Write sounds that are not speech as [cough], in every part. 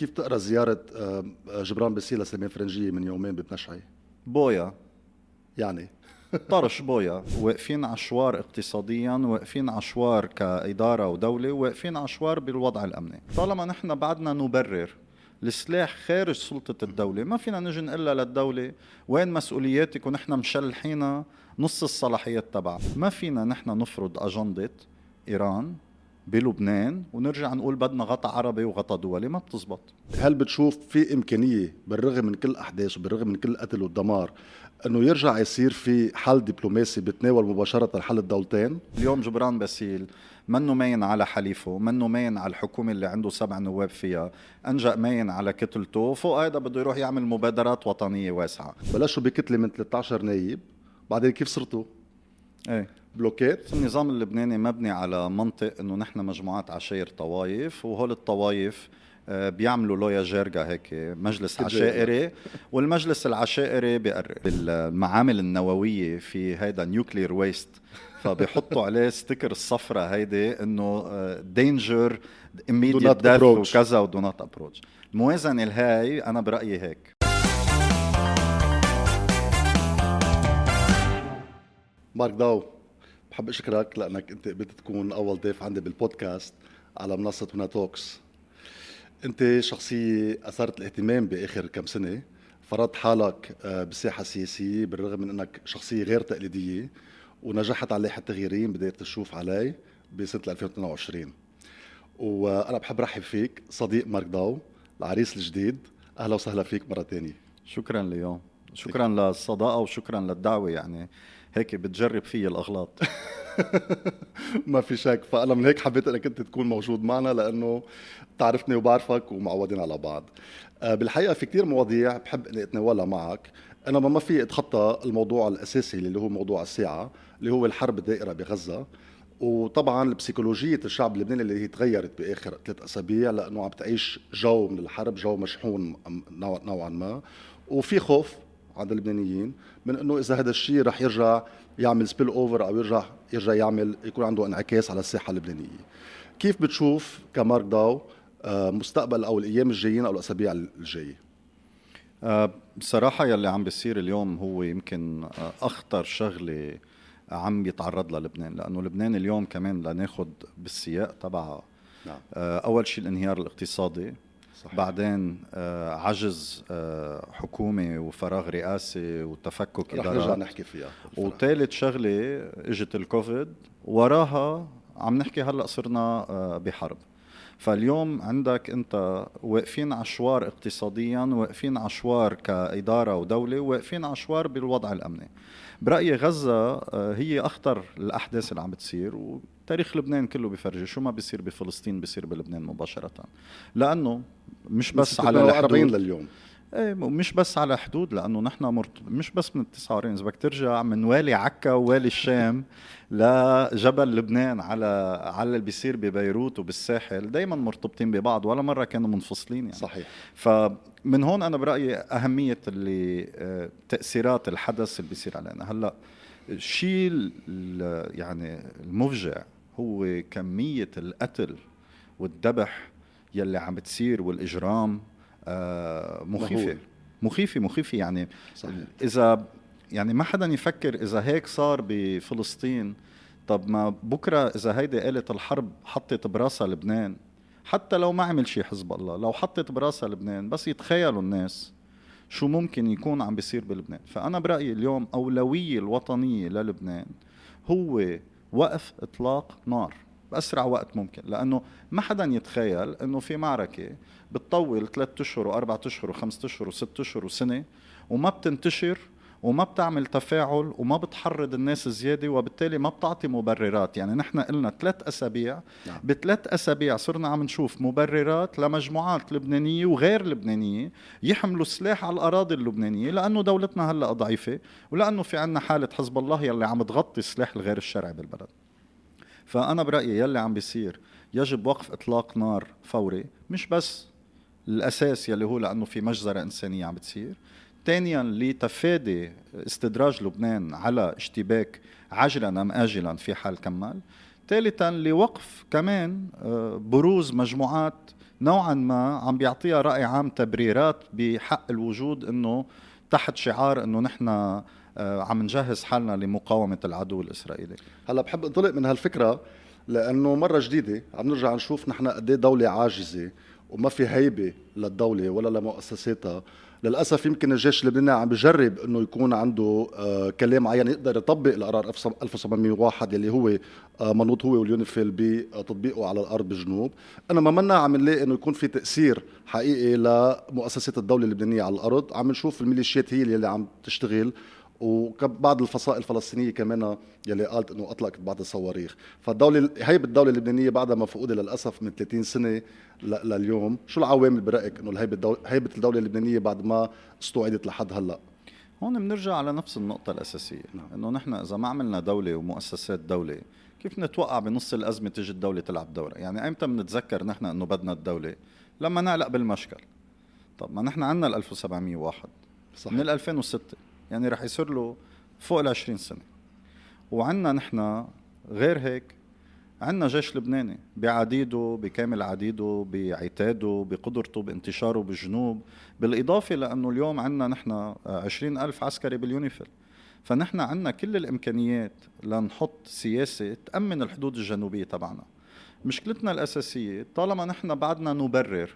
كيف تقرأ زيارة آه، جبران باسيل لسليمان فرنجية من يومين ببنشعي بويا. يعني. [laughs] طرش بويا. واقفين عشوار اقتصاديا واقفين عشوار كإدارة ودولة واقفين عشوار بالوضع الأمني. طالما نحن بعدنا نبرر السلاح خارج سلطة الدولة ما فينا نجي نقول للدولة. وين مسؤولياتك ونحن مشلحينا نص الصلاحيات تبعها. ما فينا نحن نفرض أجندة إيران بلبنان ونرجع نقول بدنا غطاء عربي وغطاء دولي ما بتزبط. هل بتشوف في إمكانية بالرغم من كل الأحداث وبالرغم من كل القتل والدمار إنه يرجع يصير في حل دبلوماسي بتناول مباشرة حل الدولتين؟ اليوم جبران باسيل منه ماين على حليفه منه ماين على الحكومة اللي عنده سبع نواب فيها أنجأ ماين على كتلته فوق هذا بده يروح يعمل مبادرات وطنية واسعة. بلشوا بكتلة من 13 نايب بعدين كيف صرتوا؟ إيه. بلوكات النظام اللبناني مبني على منطق إنه نحن مجموعات عشاير طوايف وهول الطوايف آه، بيعملوا لويا جيرجا هيك مجلس عشائري والمجلس العشائري بيقرر المعامل النووية في هيدا nuclear waste فبيحطوا عليه sticker الصفرة هيدي إنه danger immediate death وكذا و do not approach الموازنة الهاي أنا برأيي هيك. مارك داو. بحب أشكرك لأنك أنت قبلت تكون أول ضيف عندي بالبودكاست على منصة هنا توكس. أنت شخصية أثرت الاهتمام بآخر كم سنة. فرضت حالك آه، بالساحه السياسيه بالرغم من أنك شخصية غير تقليدية ونجحت على لائحه التغييرين بدات تشوف علي بسنة 2022 وأنا بحب رحب فيك صديق مارك داو العريس الجديد. أهلا وسهلا فيك مرة ثانية شكرا ليوم. شكرا للصداقة وشكرا للدعوة يعني. هيك بتجرب في الأغلاط. [laughs] [laughs] ما في شك. فأنا من هيك حبيت إنك أنت تكون موجود معنا لأنه تعرفني وبعرفك ومعودين على بعض. آه، بالحقيقة في كثير مواضيع بحب إني أتناولها معك. أنا ما في أتخطى الموضوع الأساسي اللي هو موضوع الساعة اللي هو الحرب الدائرة بغزة. وطبعا بسيكولوجية الشعب اللبناني اللي هي تغيرت بآخر ثلاث أسابيع لأنه عم تعيش جو من الحرب جو مشحون نوعا ما. وفي خوف عند اللبنانيين من إنه إذا هذا الشيء رح يرجع يعمل سبيل اوفر أو يرجع يرجع يعمل يكون عنده انعكاس على الساحه اللبنانية. كيف بتشوف كمارك داو آه، مستقبل أو الأيام الجايين أو الأسابيع الجاية؟ آه، بصراحة يلي عم بيصير اليوم هو يمكن آه، أخطر شغلة عم يتعرض لها لبنان لأنه لبنان اليوم كمان لناخد بالسياق تبعها نعم. أول شيء الانهيار الاقتصادي صحيح. بعدين آه عجز آه حكومي وفراغ رئاسي وتفكك رح نرجع نحكي فيها وثالث شغلة إجت الكوفيد وراها عم نحكي هلأ صرنا آه بحرب. فاليوم عندك أنت واقفين عشوار اقتصاديا واقفين عشوار كإدارة ودولة واقفين عشوار بالوضع الأمني. برايي غزة هي أخطر الأحداث اللي عم بتصير تاريخ لبنان كله بفرجي شو ما بيصير بفلسطين بيصير بلبنان مباشرة. لأنه مش بس على الحدود. لليوم. إيه مش بس على حدود لأنه نحن مرت... مش بس من ال 49 إذا بدك ترجع من والي عكا ووالي الشام [laughs] لجبل لبنان على على اللي بيصير ببيروت وبالساحل دائما مرتبطين ببعض ولا مرة كانوا منفصلين يعني. صحيح. فمن هون أنا برأيي أهمية اللي آه، تأثيرات الحدث اللي بيصير علينا. هلأ الشيء يعني المفجع هو كمية القتل والذبح يلي عم بتصير والإجرام آه، مخيفة. مخيفة مخيفة يعني. صحيح. إذا يعني ما حدا يفكر إذا هيك صار بفلسطين طب ما بكرة إذا هيدي آلة الحرب حطت براسها لبنان حتى لو ما عمل شيء حزب الله لو حطت براسها لبنان بس يتخيلوا الناس شو ممكن يكون عم بيصير بلبنان. فأنا برأيي اليوم أولوية الوطنية للبنان هو وقف إطلاق نار بأسرع وقت ممكن لأنه ما حدا يتخيل إنه في معركة بتطول ثلاثة أشهر وأربعة أشهر وخمسة أشهر وست أشهر وسنة وما بتنتشر وما بتعمل تفاعل وما بتحرض الناس زيادة وبالتالي ما بتعطي مبررات يعني نحن قلنا ثلاث أسابيع نعم. بثلاث أسابيع صرنا عم نشوف مبررات لمجموعات لبنانية وغير لبنانية يحملوا السلاح على الأراضي اللبنانية لأنه دولتنا هلا ضعيفة ولأنه في عنا حالة حزب الله يلي عم تغطي السلاح الغير الشرعي بالبلد فأنا برأيي يلي عم بيصير يجب وقف إطلاق نار فوري مش بس الأساس يلي هو لأنه في مجزرة إنسانية عم بتصير ثانيا لتفادي استدراج لبنان على اشتباك عاجلا أم اجلا في حال كمل ثالثا لوقف كمان آه، بروز مجموعات نوعا ما عم بيعطيها رأي عام تبريرات بحق الوجود إنه تحت شعار إنه نحن آه، عم نجهز حالنا لمقاومة العدو الإسرائيلي. هلا بحب انطلق من هالفكرة لأنه مرة جديدة عم نرجع نشوف نحن قد إيه دولة عاجزة وما في هيبة للدولة ولا لمؤسساتها للأسف يمكن الجيش اللبناني عم بجرب إنه يكون عنده آه كلام معين يقدر يطبق القرار 1701 اللي هو آه منوط هو واليونيفيل بتطبيقه على الأرض بالجنوب انما منا عم نلاقي إنه يكون في تأثير حقيقي لمؤسسات الدولة اللبنانية على الأرض. عم نشوف الميليشيات هي اللي عم تشتغل. وبعض الفصائل الفلسطينية كمان يلي قالت إنه أطلقت بعض الصواريخ. فالدولة هيبه الدولة اللبنانية بعدها مفقودة للأسف من 30 سنة لليوم. شو العوامل برأيك إنه الهيبة الدولة هيبة الدولة اللبنانية بعد ما استوعدت لحد هلأ؟ هون بنرجع على نفس النقطة الأساسية. نعم. إنه نحن إذا ما عملنا دولة ومؤسسات دولة كيف نتوقع بنص الأزمة تجي الدولة تلعب دورة يعني أيمتى بنتذكر نحن إنه بدنا الدولة؟ لما نعلق بالمشكل. طب ما نحن عندنا ال 1701 صح. من ال 2006 يعني رح يصير له فوق ال 20 سنة. وعندنا نحن غير هيك عندنا جيش لبناني بعديده بكامل عديده بعتاده بقدرته بانتشاره بالجنوب بالإضافة لأنه اليوم عندنا نحن عشرين ألف عسكري باليونيفيل. فنحن عندنا كل الإمكانيات لنحط سياسة تأمن الحدود الجنوبية تبعنا. مشكلتنا الأساسية طالما نحن بعدنا نبرر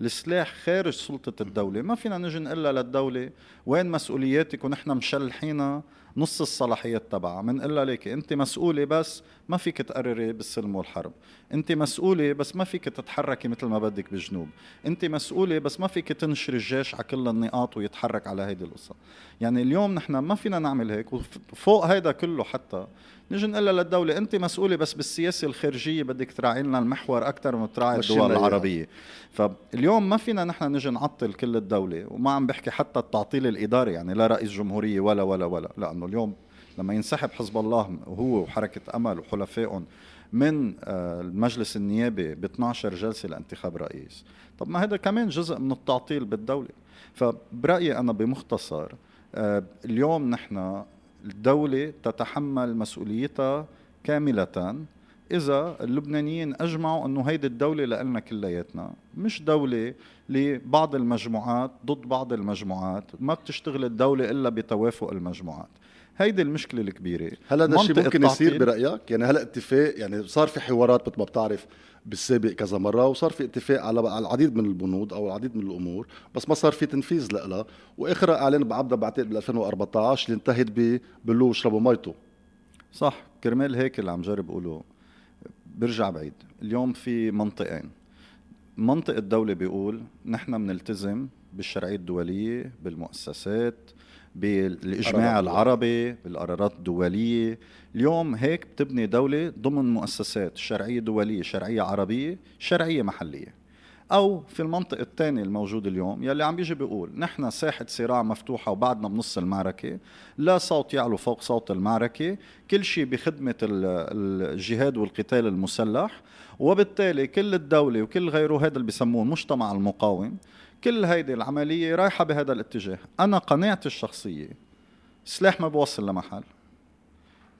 السلاح خارج سلطة الدولة. ما فينا نجي نقول للدولة وين مسؤولياتك ونحن مشلحينها نص الصلاحيات تبعها. بنقول لك انت مسؤولة بس ما فيك تقرري بالسلم والحرب. انت مسؤولة بس ما فيك تتحركي مثل ما بدك بالجنوب انت مسؤولة بس ما فيك تنشر الجيش على كل النقاط ويتحرك على هيدي القصة. يعني اليوم نحن ما فينا نعمل هيك وفوق هيدا كله حتى نجي نقول للدولة. أنت مسؤولة بس بالسياسة الخارجية بدك تراعي لنا المحور أكثر من تراعي الدول العربية. فاليوم ما فينا نحن نجي نعطل كل الدولة وما عم بحكي حتى التعطيل الإداري يعني لا رئيس جمهورية ولا ولا ولا. لأنه اليوم لما ينسحب حزب الله وهو وحركة أمل وحلفائهم من آه، المجلس النيابي ب 12 جلسة لانتخاب رئيس. طب ما هذا كمان جزء من التعطيل بالدولة. فبرأيي أنا بمختصر آه، اليوم نحن الدولة تتحمل مسؤوليتها كاملة. إذا اللبنانيين أجمعوا أنه هيدي الدولة لنا كلياتنا. مش دولة لبعض المجموعات ضد بعض المجموعات. ما بتشتغل الدولة إلا بتوافق المجموعات. هيدي المشكلة الكبيرة. هل هذا الشيء ممكن يصير برأيك؟ يعني هلا اتفاق يعني صار في حوارات مثل ما بتعرف بالسابق كذا مرة وصار في اتفاق على العديد من البنود أو العديد من الأمور بس ما صار في تنفيذ لها وآخر إعلان بعبدها بعتقد بال 2014 اللي انتهت ببلو اشربوا ميته. صح كرمال هيك اللي عم جرب اقوله برجع بعيد. اليوم في منطقين. منطق الدولة بيقول نحن بنلتزم بالشرعية الدولية بالمؤسسات بالإجماع العربي بالقرارات الدولية. اليوم هيك بتبني دولة ضمن مؤسسات شرعية دولية شرعية عربية شرعية محلية. أو في المنطق الثاني الموجود اليوم يلي عم بيجي بيقول نحن ساحة صراع مفتوحة وبعدنا بنص المعركة لا صوت يعلو فوق صوت المعركة كل شيء بخدمة الجهاد والقتال المسلح وبالتالي كل الدولة وكل غيره هذا اللي بسموه المجتمع المقاوم كل هيدي العملية رايحة بهذا الاتجاه. أنا قناعتي الشخصية السلاح ما بوصل لمحل.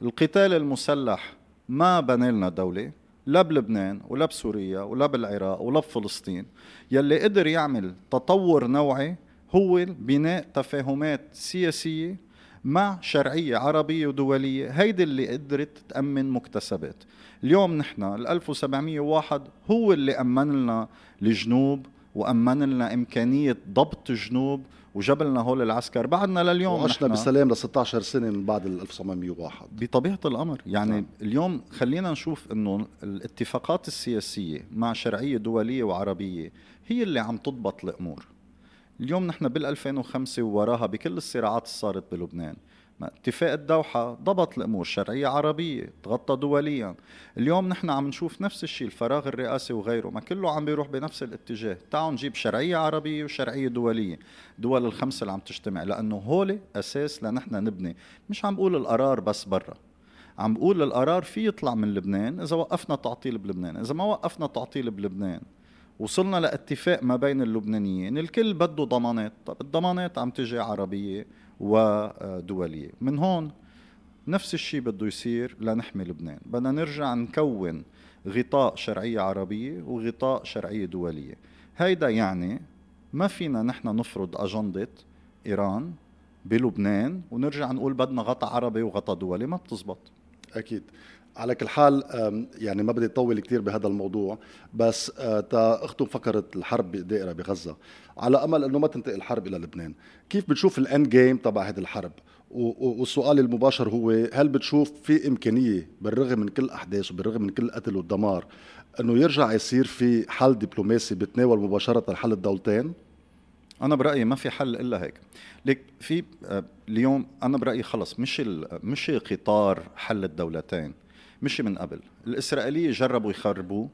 القتال المسلح ما بنى لنا دولة لا بلبنان ولا بسوريا ولا بالعراق ولا بفلسطين. يلي قدر يعمل تطور نوعي هو بناء تفاهمات سياسية مع شرعية عربية ودولية. هيدي اللي قدرت تأمن مكتسبات. اليوم نحن ال 1701 هو اللي أمن لنا الجنوب وأمن لنا إمكانية ضبط جنوب وجبلنا هول العسكر. بعدنا لليوم وعشنا بسلام ل 16 سنة من بعد ال 1901 بطبيعة الأمر. يعني نعم. اليوم خلينا نشوف إنه الاتفاقات السياسية مع شرعية دولية وعربية هي اللي عم تضبط الأمور. اليوم نحن بال 2005 ووراها بكل الصراعات اللي صارت بلبنان. اتفاق الدوحة ضبط الأمور شرعية عربية تغطى دوليا. اليوم نحن عم نشوف نفس الشيء الفراغ الرئاسي وغيره. ما كله عم بيروح بنفس الاتجاه. تعالوا نجيب شرعية عربية وشرعية دولية. دول الخمسة اللي عم تجتمع لأنه هولي أساس لنحن نبني. مش عم بقول القرار بس برا. عم بقول القرار في يطلع من لبنان إذا وقفنا تعطيل بلبنان. إذا ما وقفنا تعطيل بلبنان وصلنا لاتفاق ما بين اللبنانيين الكل بده ضمانات. طب الضمانات عم تجي عربية. ودولية. من هون نفس الشيء بده يصير لنحمي لبنان. بدنا نرجع نكون غطاء شرعية عربية وغطاء شرعية دولية. هيدا يعني ما فينا نحن نفرض أجندة إيران بلبنان ونرجع نقول بدنا غطاء عربي وغطاء دولي. ما بتزبط. أكيد. على كل حال يعني ما بدي اطول كثير بهذا الموضوع بس آه، تا اخته فكرت الحرب دائره بغزة. على أمل إنه ما تنتقل الحرب إلى لبنان كيف بتشوف الاند جيم تبع هذه الحرب؟ والسؤال المباشر هو هل بتشوف في إمكانية بالرغم من كل الاحداث وبالرغم من كل القتل والدمار إنه يرجع يصير في حل دبلوماسي بتناول مباشرة حل الدولتين؟ أنا برأيي ما في حل إلا هيك. ليك في آه، اليوم أنا برأيي خلص مش مش قطار حل الدولتين. مش من قبل. الإسرائيلية جربوا يخربوه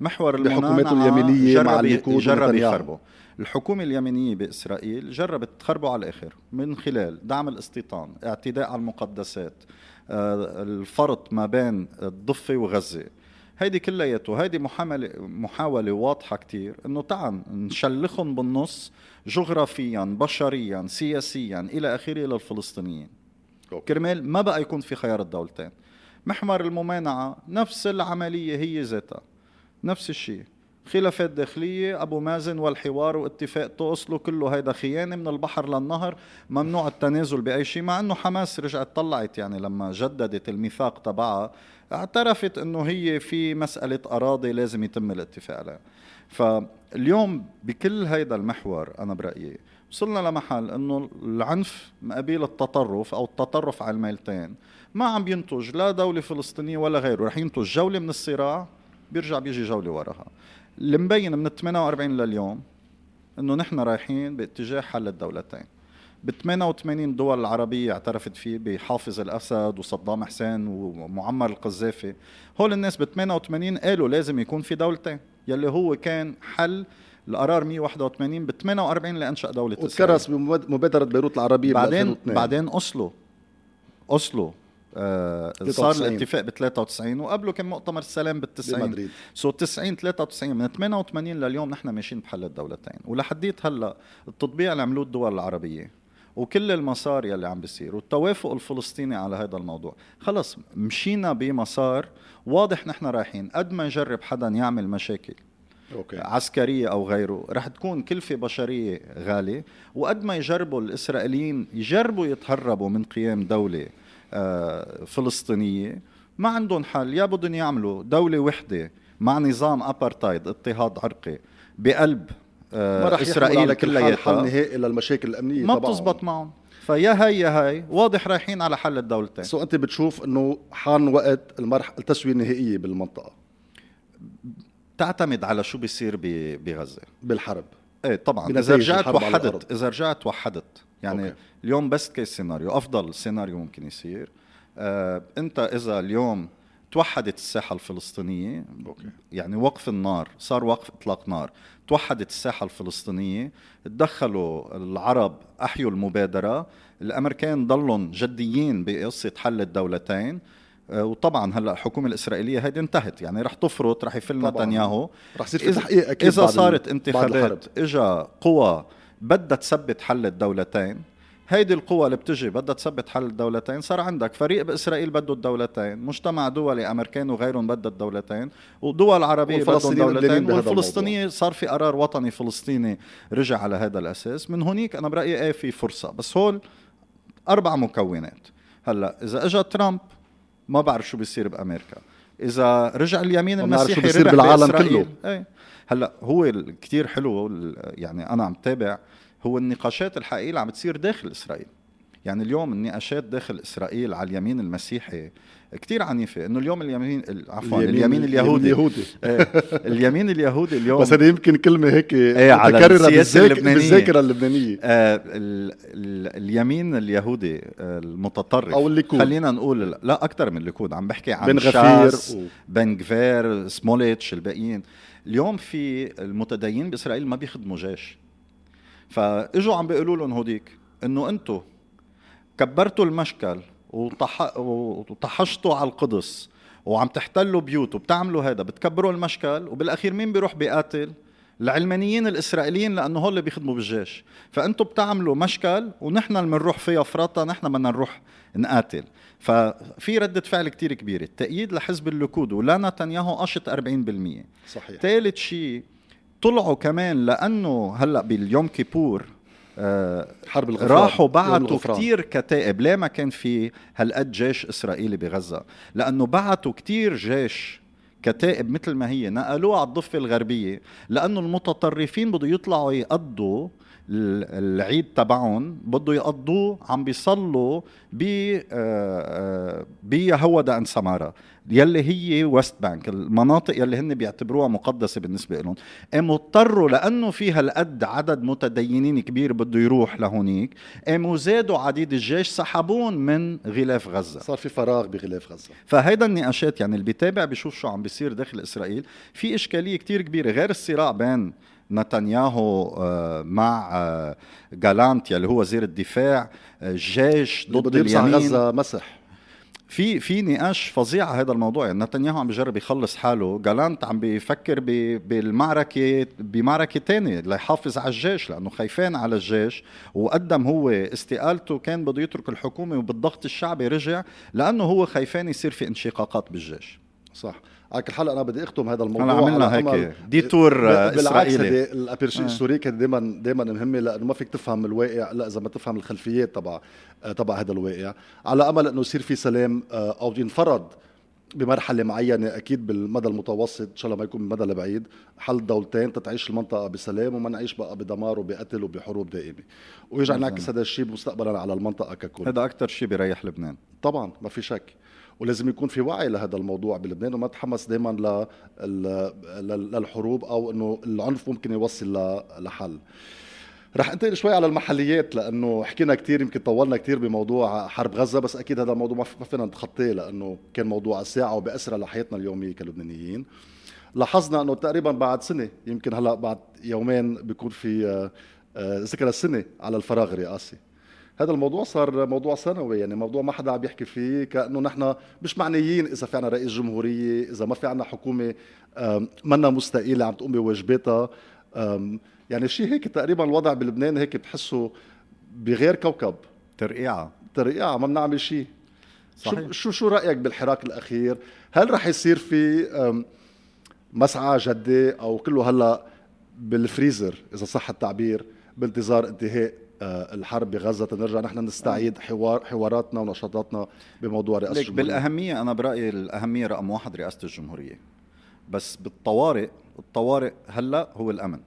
محور المنانعة اليمينية مع الليكود جرب يخربوا. الحكومة اليمنية بإسرائيل جربت تخربه على الآخر من خلال دعم الاستيطان اعتداء على المقدسات آه، الفرط ما بين الضفة وغزة. هيدي كلياته هيدي محاولة محاولة واضحة كتير إنه تعال نشلخهم بالنص جغرافيا بشريا سياسيا إلى آخره للفلسطينيين كرمال ما بقى يكون في خيار الدولتين. محور الممانعة نفس العملية هي ذاتها. نفس الشيء. خلافات داخلية أبو مازن والحوار واتفاق توصلوا كله هيدا خيانة من البحر للنهر ممنوع التنازل بأي شيء مع أنه حماس رجعت طلعت يعني لما جددت الميثاق تبعها اعترفت أنه هي في مسألة أراضي لازم يتم الاتفاق عليها. فاليوم بكل هيدا المحور أنا برأيي وصلنا لمحل إنه العنف مقابل التطرف أو التطرف على الميلتين ما عم ينتج لا دولة فلسطينية ولا غيره رح ينتج جولة من الصراع بيرجع بيجي جولة وراها. اللي مبين من ال 48 لليوم إنه نحن رايحين باتجاه حل الدولتين. ب 88 دول العربية اعترفت فيه بحافظ الأسد وصدام حسين ومعمر القذافي. هول الناس ب 88 قالوا لازم يكون في دولتين يلي هو كان حل القرار 181 ب 48 لأنشأ دولة وتكرس بمبادرة بيروت العربية بعدين بعدين أوسلو. أوسلو. آه صار الاتفاق ب 93 وقبله كان مؤتمر السلام بال 90 so 90 93 من 88 لليوم نحن ماشيين بحل الدولتين. ولحديت هلأ التطبيع اللي عملوه الدول العربية وكل المسار يلي عم بيصير والتوافق الفلسطيني على هذا الموضوع. خلص مشينا بمسار واضح نحن رايحين. قد ما يجرب حدا يعمل مشاكل okay. عسكرية أو غيره رح تكون كلفة بشرية غالية وقد ما يجربوا الإسرائيليين يجربوا يتهربوا من قيام دولة آه، فلسطينية ما عندهم حل. يا بدهم يعملوا دولة وحدة مع نظام أبرتايد اضطهاد عرقي بقلب آه، ما رح على كلياتها. حل نهائي للمشاكل الأمنية ما بتزبط معهم. فيا هي يا هي. واضح رايحين على حل الدولتين. so أنت بتشوف إنه حان وقت المرحله التسوية النهائية بالمنطقة. تعتمد على شو بيصير بغزة. بالحرب. إيه طبعا. إذا رجعت وحدت إذا رجعت وحدت. يعني okay. اليوم best case scenario أفضل سيناريو ممكن يصير. آه أنت إذا اليوم توحدت الساحة الفلسطينية okay. يعني وقف النار صار وقف إطلاق نار توحدت الساحة الفلسطينية تدخلوا العرب أحيوا المبادرة الأمريكان ضلوا جديين بقصة حل الدولتين. آه، وطبعا هلأ الحكومة الإسرائيلية هيدي انتهت يعني رح تفرط رح يفل نتنياهو. رح يصير في تحقيق أكيد إذا صارت انتخابات اجى قوى بدها تثبت حل الدولتين. هيدي القوى اللي بتجي بدها تثبت حل الدولتين. صار عندك فريق بإسرائيل بده الدولتين مجتمع دولي امريكان وغيرهم بدها الدولتين ودول عربية بدهم دولتين والفلسطينية صار في قرار وطني فلسطيني رجع على هذا الأساس. من هونيك أنا برأيي إيه في فرصة. بس هول أربع مكونات. هلأ إذا اجى ترامب ما بعرف شو بيصير بأمريكا. إذا رجع اليمين المسيحي شو بيصير بالعالم كله. إيه. هلا هو كتير حلو يعني أنا عم تابع هو النقاشات الحقيقية اللي عم تصير داخل إسرائيل. يعني اليوم النقاشات داخل إسرائيل على اليمين المسيحي كتير عنيفة. إنه اليوم اليمين عفوا اليمين, اليمين اليهودي. اليهودي. [laughs] إيه اليمين اليهودي اليوم بس يمكن كلمة هيك إيه اللبنانية. بالذاكرة اللبنانية. آه ال ال اليمين اليهودي آه، المتطرف. أو الليكود. خلينا نقول لا أكثر من الليكود عم بحكي عن بن غفير بن غفير سموليتش الباقيين. اليوم في المتدينين بإسرائيل ما بيخدموا جيش. فإجوا عم بيقولوا لهم هوديك إنه أنتم كبرتوا المشكل وطح... وطحشتوا على القدس وعم تحتلوا بيوت وبتعملوا هذا بتكبروا المشكل وبالأخير مين بيروح بيقاتل العلمانيين الإسرائيليين لأنه هول اللي بيخدموا بالجيش. فانتم بتعملوا مشكل ونحن اللي بنروح فيها فرطه نحن بدنا نروح نقاتل. ففي ردة فعل كتير كبيرة. التأييد لحزب الليكود ولا نتنياهو قشط 40% صحيح. ثالث شيء طلعوا كمان لأنه هلأ باليوم كيبور آه حرب الغفران راحوا بعتوا. كتير كتائب. ليه ما كان في هالقد جيش إسرائيلي بغزة؟ لأنه بعتوا كتير جيش كتائب مثل ما هي نقلوها على الضفة الغربية لأنه المتطرفين بده يطلعوا يقضوا العيد تبعهم بده يقضوه عم بيصلوا ب آه، آه، بيهودا ان سمارا. يلي هي ويست بانك المناطق يلي هن بيعتبروها مقدسة بالنسبة لهم قاموا اضطروا لأنه في هالقد عدد متدينين كبير بده يروح لهونيك قاموا زادوا عديد الجيش سحبون من غلاف غزة. صار في فراغ بغلاف غزة. فهيدا النقاشات يعني اللي بيتابع بيشوف شو عم بيصير داخل إسرائيل في إشكالية كتير كبيرة غير الصراع بين نتنياهو آه، مع جالانت يلي هو وزير الدفاع آه، اللي ضد اليمين. غزة مسح في في نقاش فظيع هذا الموضوع. يعني نتنياهو عم بيجرب يخلص حاله جالانت عم بيفكر ب- بالمعركة بمعركة تانية ليحافظ على الجيش لأنه خايفين على الجيش. وقدم هو استقالته كان بده يترك الحكومة وبالضغط الشعبي رجع لأنه هو خايفين يصير في انشقاقات بالجيش. صح. على كل حال أنا بدي أختم هذا الموضوع عملنا هيك detour هيدي الابيرشي آه. ال history كانت دائما دائما مهمة لأنه ما فيك تفهم الواقع لا إذا ما تفهم الخلفيات تبع تبع هذا الواقع. على أمل إنه يصير في سلام آه، أو ينفرض بمرحلة معينة أكيد بالمدى المتوسط إن شاء الله ما يكون بالمدى البعيد. حل دولتين تتعيش المنطقة بسلام وما نعيش بقى بدمار وبقتل وبحروب دائمة. ويرجع. نعكس هذا الشيء مستقبلا على المنطقة ككل. هذا أكثر شيء بيريح لبنان. طبعا ما في شك. ولازم يكون في وعي لهذا الموضوع بلبنان وما تحمس دائما للحروب أو إنه العنف ممكن يوصل. لحل رح انتقل شوي على المحليات لأنه حكينا كثير يمكن طولنا كثير بموضوع حرب غزة بس أكيد هذا الموضوع ما فينا نتخطيه لأنه كان موضوع الساعة وبأسرة لحياتنا اليومية كلبنانيين لاحظنا إنه تقريبا بعد سنة يمكن هلأ بعد يومين بيكون في آه، آه، ذكرى السنة على الفراغ الرئاسي هذا الموضوع صار موضوع سنوي يعني موضوع ما حدا عم يحكي فيه كأنه نحن مش معنيين إذا في عنا رئيس جمهورية إذا ما في عنا حكومة منا مستقيله عم تقوم بواجباتها. يعني شيء هيك تقريبا الوضع بلبنان هيك بتحسه بغير كوكب. ترقيعة. ترقيعة ما بنعمل شيء صحيح. شو شو رأيك بالحراك الأخير؟ هل رح يصير في مسعى جدي أو كله هلأ بالفريزر إذا صح التعبير بانتظار انتهاء الحرب بغزة تنرجع. نحن نستعيد حوار حواراتنا ونشاطاتنا بموضوع رئاسة الجمهورية. بالأهمية أنا برأيي الأهمية رقم واحد رئاسة الجمهورية. بس بالطوارئ الطوارئ هلأ هو الأمن.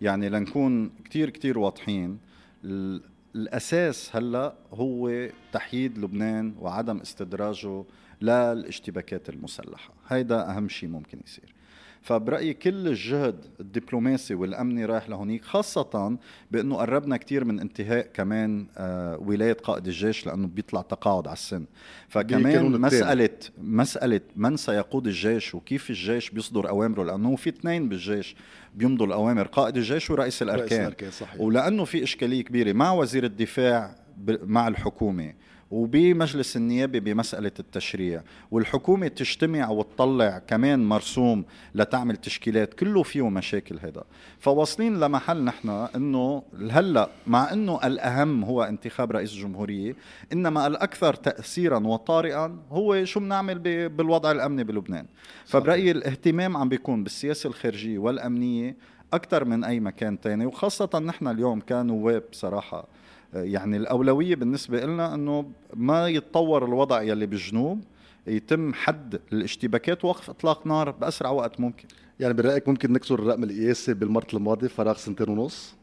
يعني لنكون كتير كتير واضحين ال- الأساس هلأ هو تحييد لبنان وعدم استدراجه للاشتباكات المسلحة. هيدا أهم شيء ممكن يصير. فبرأيي كل الجهد الدبلوماسي والأمني رايح لهونيك خاصة بأنه قربنا كتير من انتهاء كمان آه ولاية قائد الجيش لأنه بيطلع تقاعد على السن. فكمان. مسألة مسألة من سيقود الجيش وكيف الجيش بيصدر أوامره لأنه في اثنين بالجيش بيمضوا الأوامر قائد الجيش ورئيس رئيس الأركان. الأركان صحيح. ولأنه في إشكالية كبيرة مع وزير الدفاع مع الحكومة. وبمجلس النيابه بمسألة التشريع. والحكومة تجتمع وتطلع كمان مرسوم لتعمل تشكيلات. كله فيه مشاكل هذا فواصلين لمحل نحن إنه هلأ مع إنه الأهم هو انتخاب رئيس الجمهوريه إنما الأكثر تاثيرا وطارئا هو شو بنعمل بالوضع الأمني بلبنان. فبرأيي الاهتمام عم بيكون بالسياسة الخارجية والأمنية أكثر من أي مكان تاني. وخاصة نحن اليوم كنواب بصراحه آه، يعني الأولوية بالنسبة لنا إنه ما يتطور الوضع يلي بالجنوب يتم حد الاشتباكات ووقف إطلاق نار بأسرع وقت ممكن. يعني برأيك ممكن نكسر الرقم القياسي بالمرة الماضي فراغ سنتين ونص؟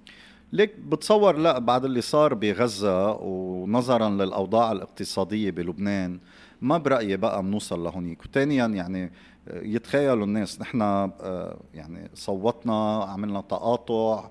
ليك بتصور لا بعد اللي صار بغزة ونظرا للأوضاع الاقتصادية بلبنان ما برأيي بقى بنوصل لهونيك. وثانيا يعني آه، يتخيلوا الناس نحن آه، يعني صوتنا عملنا تقاطع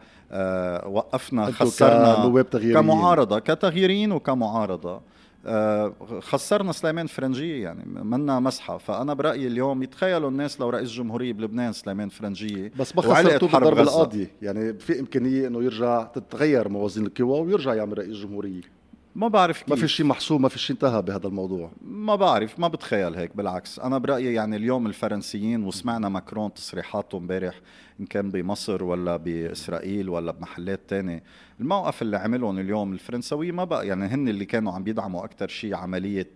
وقفنا أنتوا خسرنا. كمعارضة كتغييرين وكمعارضة. آه، خسرنا سليمان فرنجية يعني منا مسحة. فأنا برأيي اليوم يتخيلوا الناس لو رئيس جمهورية بلبنان سليمان فرنجية بس ما حرب بضرب. القاضي يعني في إمكانية إنه يرجع تتغير موازين القوى ويرجع يعمل رئيس جمهورية. ما بعرف كيف ما في شيء محسوم ما في شيء انتهى بهذا الموضوع. ما بعرف ما بتخيل هيك بالعكس. أنا برأيي يعني اليوم الفرنسيين وسمعنا ماكرون تصريحاته امبارح إن كان بمصر ولا بإسرائيل ولا بمحلات تانية الموقف اللي عملهم اليوم الفرنسوي ما بقى يعني هن اللي كانوا عم بيدعموا أكثر شيء عملية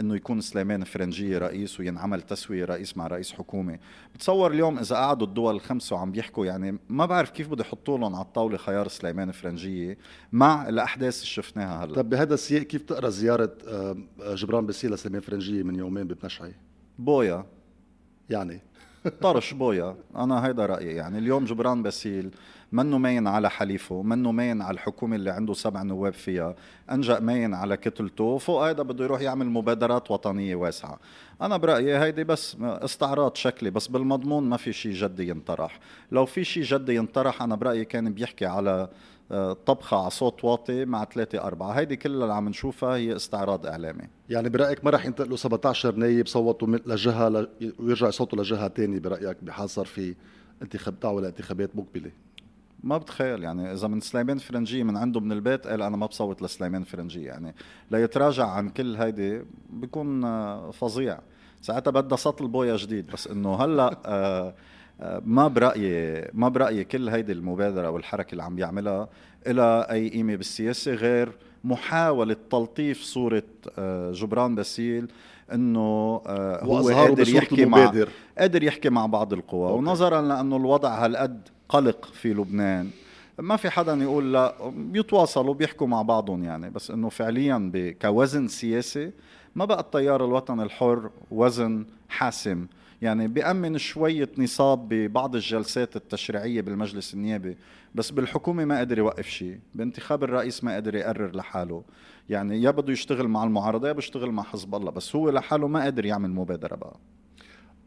إنه يكون سليمان فرنجيه رئيس وينعمل تسوية رئيس مع رئيس حكومه بتصور اليوم إذا قعدوا الدول الخمسه وعم بيحكوا يعني ما بعرف كيف بده يحطوا لهم على الطاولة خيار سليمان فرنجيه مع الأحداث اللي شفناها هلا. طب بهذا السياق كيف تقرأ زيارة آه، جبران باسيل لسليمان فرنجيه من يومين ببنشعي بويا. يعني؟ طرش بويا. أنا هيدا رأيي يعني. اليوم جبران باسيل منه ماين على حليفه؟ منه ماين على الحكومة اللي عنده سبع نواب فيها؟ أنجأ ماين على كتلته وفوق هيدا بده يروح يعمل مبادرات وطنية واسعة. أنا برأيي هيدي بس استعراض شكلي بس بالمضمون ما في شيء جدي ينطرح. لو في شيء جدي ينطرح أنا برأيي كان بيحكي على طبخة على صوت واطي مع ثلاثة أربعة. هيدي كلها اللي عم نشوفها هي استعراض إعلامي. يعني برأيك ما رح ينتقلوا 17 نايب صوتوا لجهة ل... ويرجع صوته لجهة تانية برأيك بحال صار في انتخاب دعوة لانتخابات مقبلة؟ ما بتخيل. يعني إذا من سليمان فرنجي من عنده من البيت قال أنا ما بصوت لسليمان فرنجي. يعني ليتراجع عن كل هيدي بيكون آه، فظيع. ساعتها بدها سطل بويا جديد. بس إنه هلأ آه، ما برأيي ما برأيي كل هيدي المبادرة والحركة اللي عم بيعملها إلى أي قيمة بالسياسة غير محاولة تلطيف صورة جبران باسيل إنه هو قادر يحكي مع قادر يحكي مع بعض القوى. أوكي. ونظرا لأنه الوضع هالقد قلق في لبنان. ما في حدا يقول لا بيتواصلوا بيحكوا مع بعضهم يعني. بس إنه فعليا كوزن سياسي ما بقى التيار الوطني الحر وزن حاسم. يعني بيأمن شوية نصاب ببعض الجلسات التشريعية بالمجلس النيابي بس بالحكومة ما قدر يوقف شيء بانتخاب الرئيس ما قدر يقرر لحاله. يعني يا بده يشتغل مع المعارضة يا بيشتغل مع حزب الله بس هو لحاله ما قدر يعمل مبادرة بقى.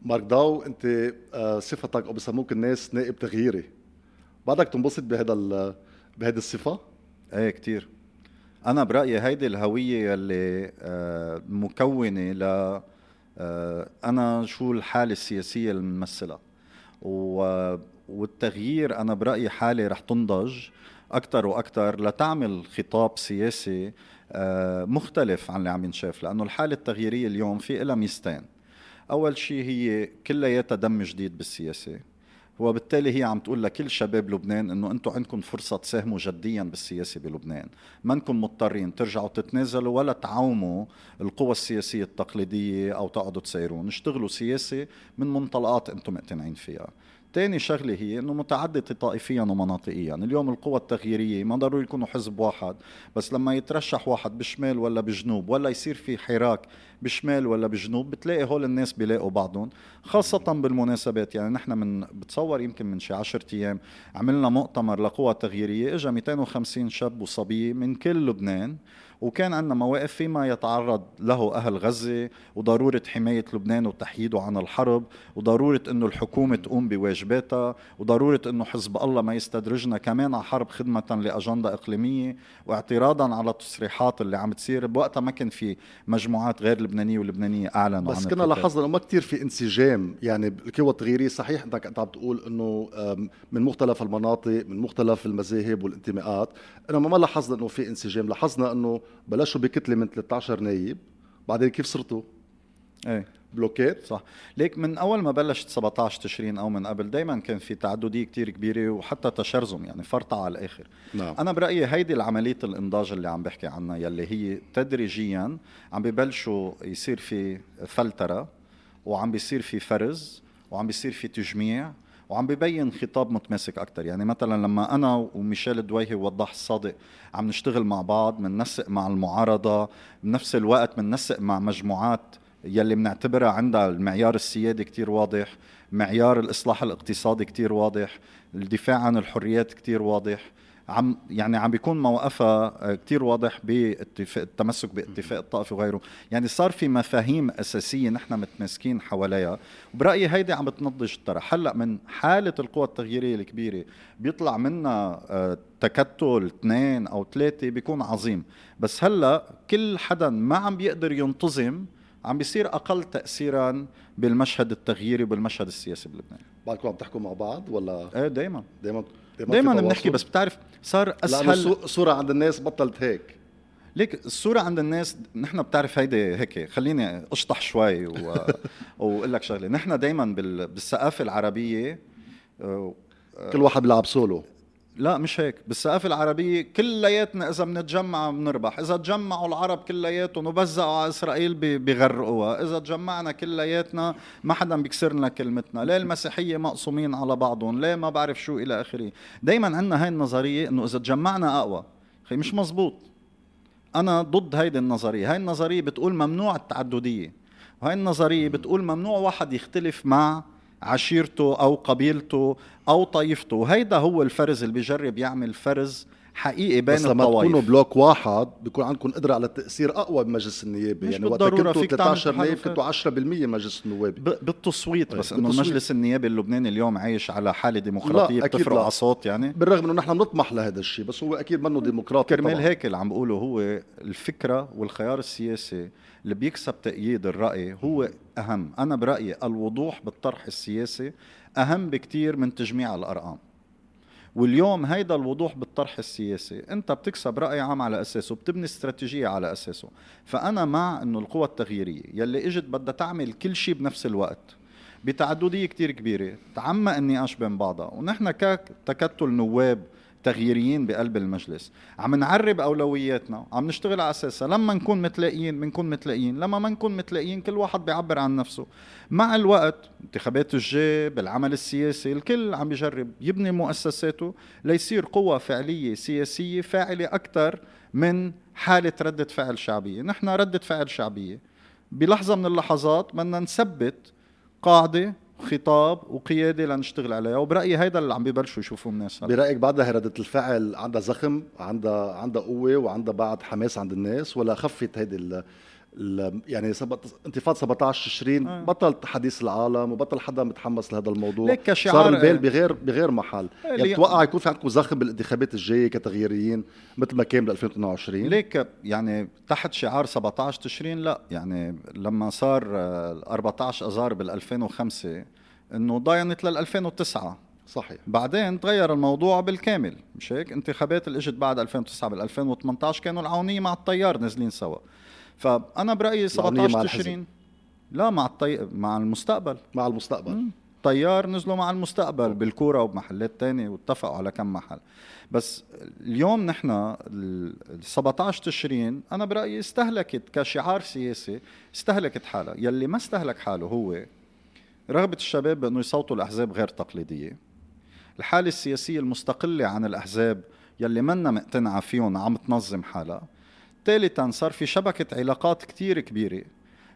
مارك داو انت آه، صفتك أو بسموك الناس نائب تغييري. بعدك تنبسط بهذا بهذه الصفة؟ إيه كثير أنا برأيي هيدي الهوية اللي آه، مكونة ل أنا شو الحالة السياسية اللي بنمثلها والتغيير أنا برأيي حالة رح تنضج أكثر وأكثر لتعمل خطاب سياسي مختلف عن اللي عم ينشاف لأنه الحالة التغييرية اليوم في لها ميزتين. أول شيء هي كلياتها دم جديد بالسياسة. وبالتالي هي عم تقول لكل شباب لبنان إنه أنتم عندكم فرصة تساهموا جديا بالسياسة بلبنان، ما انكم مضطرين ترجعوا تتنازلوا ولا تعاوموا القوى السياسية التقليدية أو تقعدوا تسيرون، اشتغلوا سياسة من منطلقات أنتم مقتنعين فيها. ثاني شغلة هي إنه متعددة طائفيا ومناطقيا، اليوم القوى التغييرية ما ضروري يكونوا حزب واحد، بس لما يترشح واحد بشمال ولا بجنوب ولا يصير في حراك بشمال ولا بجنوب بتلاقي هول الناس بيلاقوا بعضهم خاصة بالمناسبات. يعني نحن من بتصور يمكن من شي 10 أيام عملنا مؤتمر لقوى تغييرية اجى 250 شاب وصبية من كل لبنان وكان عندنا مواقف فيما يتعرض له أهل غزة وضرورة حماية لبنان وتحييده عن الحرب وضرورة أنه الحكومة تقوم بواجباتها وضرورة أنه حزب الله ما يستدرجنا كمان على حرب خدمة لأجندة إقليمية واعتراضا على التصريحات اللي عم تصير بوقتها ما كان في مجموعات غير لبنانية ولبنانية أعلنوا بس كنا لاحظنا أنه ما كثير في انسجام يعني القوى التغييرية صحيح أنت عم تقول أنه من مختلف المناطق من مختلف المذاهب والانتماءات إنما ما لاحظنا إنه في انسجام لاحظنا إنه بلشوا بكتلة من 13 نايب بعدين كيف صرتوا؟ إيه. بلوكات صح. ليك من أول ما بلشت 17 تشرين أو من قبل دائما كان في تعددية كتير كبيرة وحتى تشرذم يعني فرطة على الآخر. نعم. أنا برأيي هيدي العملية الإنضاج اللي عم بحكي عنها يلي هي تدريجيا عم ببلشوا يصير في فلترة وعم بيصير في فرز وعم بيصير في تجميع وعم ببين خطاب متماسك أكثر يعني مثلا لما أنا وميشيل دويهي ووضح الصادق عم نشتغل مع بعض بننسق مع المعارضة بنفس الوقت بننسق مع مجموعات يلي بنعتبرها عندها المعيار السيادي كتير واضح معيار الإصلاح الاقتصادي كتير واضح الدفاع عن الحريات كتير واضح. عم يعني عم بيكون موقفها آه، كتير واضح باتفاق التمسك باتفاق الطائفي وغيره. يعني صار في مفاهيم أساسية نحن متماسكين حواليها. وبرايي هيدي عم بتنضج الطرح هلأ من حالة القوى التغييرية الكبيرة بيطلع منها آه، تكتل اثنين أو ثلاثة بيكون عظيم. بس هلأ كل حدا ما عم بيقدر ينتظم عم بيصير أقل تاثيرا بالمشهد التغييري وبالمشهد السياسي بلبنان. بعدكم عم تحكوا مع بعض ولا؟ إيه دائما دائما دائما بنحكي بس بتعرف صار اسهل الصورة عند الناس بطلت هيك. ليك الصورة عند الناس نحن بتعرف هيدي هيك خليني أشطح شوي و... [laughs] وأقول لك شغلة، نحن دائما بال... بالثقافة العربية كل واحد بيلعب سولو. لا مش هيك. بالثقافة العربية كلياتنا إذا بنتجمع بنربح. إذا تجمعوا العرب كلياتهم وبزقوا على إسرائيل بيغرقوها. إذا تجمعنا كلياتنا ما حدا بيكسر لنا كلمتنا. ليه المسيحية مقسومين على بعضهم؟ ليه ما بعرف شو إلى آخره؟ دايما عندنا هاي النظرية إنه إذا تجمعنا أقوى. خي مش مزبوط. أنا ضد هيدي النظرية. هاي النظرية بتقول ممنوع التعددية. وهي النظرية بتقول ممنوع واحد يختلف مع عشيرته أو قبيلته أو طائفته وهيدا هو الفرز اللي بيجرب يعمل فرز حقيقي بين بس لما الطوائف. تكونوا بلوك واحد بيكون عندكم قدرة على التأثير أقوى بمجلس النيابي يعني وقت كنتوا 13 نائب كنتوا 10% مجلس النواب. بالتصويت بس إنه المجلس النيابي اللبناني اليوم عايش على حالة ديمقراطية بتفرق على صوت يعني. بالرغم إنه نحن بنطمح لهذا الشيء بس هو أكيد منه ديمقراطي كرمال هيك اللي عم بقوله هو الفكرة والخيار السياسي اللي بيكسب تأييد الرأي هو أهم. أنا برأيي الوضوح بالطرح السياسي أهم بكتير من تجميع الأرقام. واليوم هيدا الوضوح بالطرح السياسي. انت بتكسب رأي عام على أساسه بتبني استراتيجية على أساسه. فأنا مع إنه القوى التغييرية يلي إجت بدها تعمل كل شيء بنفس الوقت بتعددية كتير كبيرة. تعمق النقاش بين بعضها. ونحن كتكتل نواب تغييريين بقلب المجلس. عم نعرب أولوياتنا عم نشتغل على أساسها. لما نكون متلاقيين بنكون متلاقيين. لما ما نكون متلاقيين كل واحد بيعبر عن نفسه. مع الوقت انتخابات الجاي بالعمل السياسي الكل عم بيجرب يبني مؤسساته ليصير قوة فعلية سياسية فاعلة أكثر من حالة ردة فعل شعبية. نحن ردة فعل شعبية. بلحظة من اللحظات بدنا نثبت قاعدة خطاب وقيادة لنشتغل عليها. وبرأيي هيدا اللي عم ببلشوا يشوفوه الناس برأيك بعدها ردة الفعل عندها زخم عندها عندها قوة وعندها بعد حماس عند الناس ولا خفت هيدي يعني انتفاضة 17 تشرين آه. بطل حديث العالم وبطل حدا متحمس لهذا الموضوع. ليك كشعار صار البال بغير بغير محل. يعني بتوقع يكون في عندكم زخم بالانتخابات الجاية كتغييريين مثل ما كان بال 2022 ليك يعني تحت شعار 17 تشرين لا. يعني لما صار 14 اذار بال 2005 إنه ضاينت لل 2009 صحيح. بعدين تغير الموضوع بالكامل. مش هيك؟ انتخابات اللي إجت بعد 2009 بال 2018 كانوا العونية مع التيار نازلين سوا. فأنا برأيي 17 تشرين. لا مع الطي... مع المستقبل. مع المستقبل. طيار نزلوا مع المستقبل بالكورة وبمحلات تانية واتفقوا على كم محل. بس اليوم نحن ال 17 تشرين أنا برأيي استهلكت كشعار سياسي استهلكت حالها. يلي ما استهلك حاله هو رغبة الشباب بانه يصوتوا لاحزاب غير تقليدية. الحالة السياسية المستقلة عن الأحزاب يلي منا مقتنعة فيهم عم تنظم حالها. ثالثا صار في شبكة علاقات كتير كبيرة.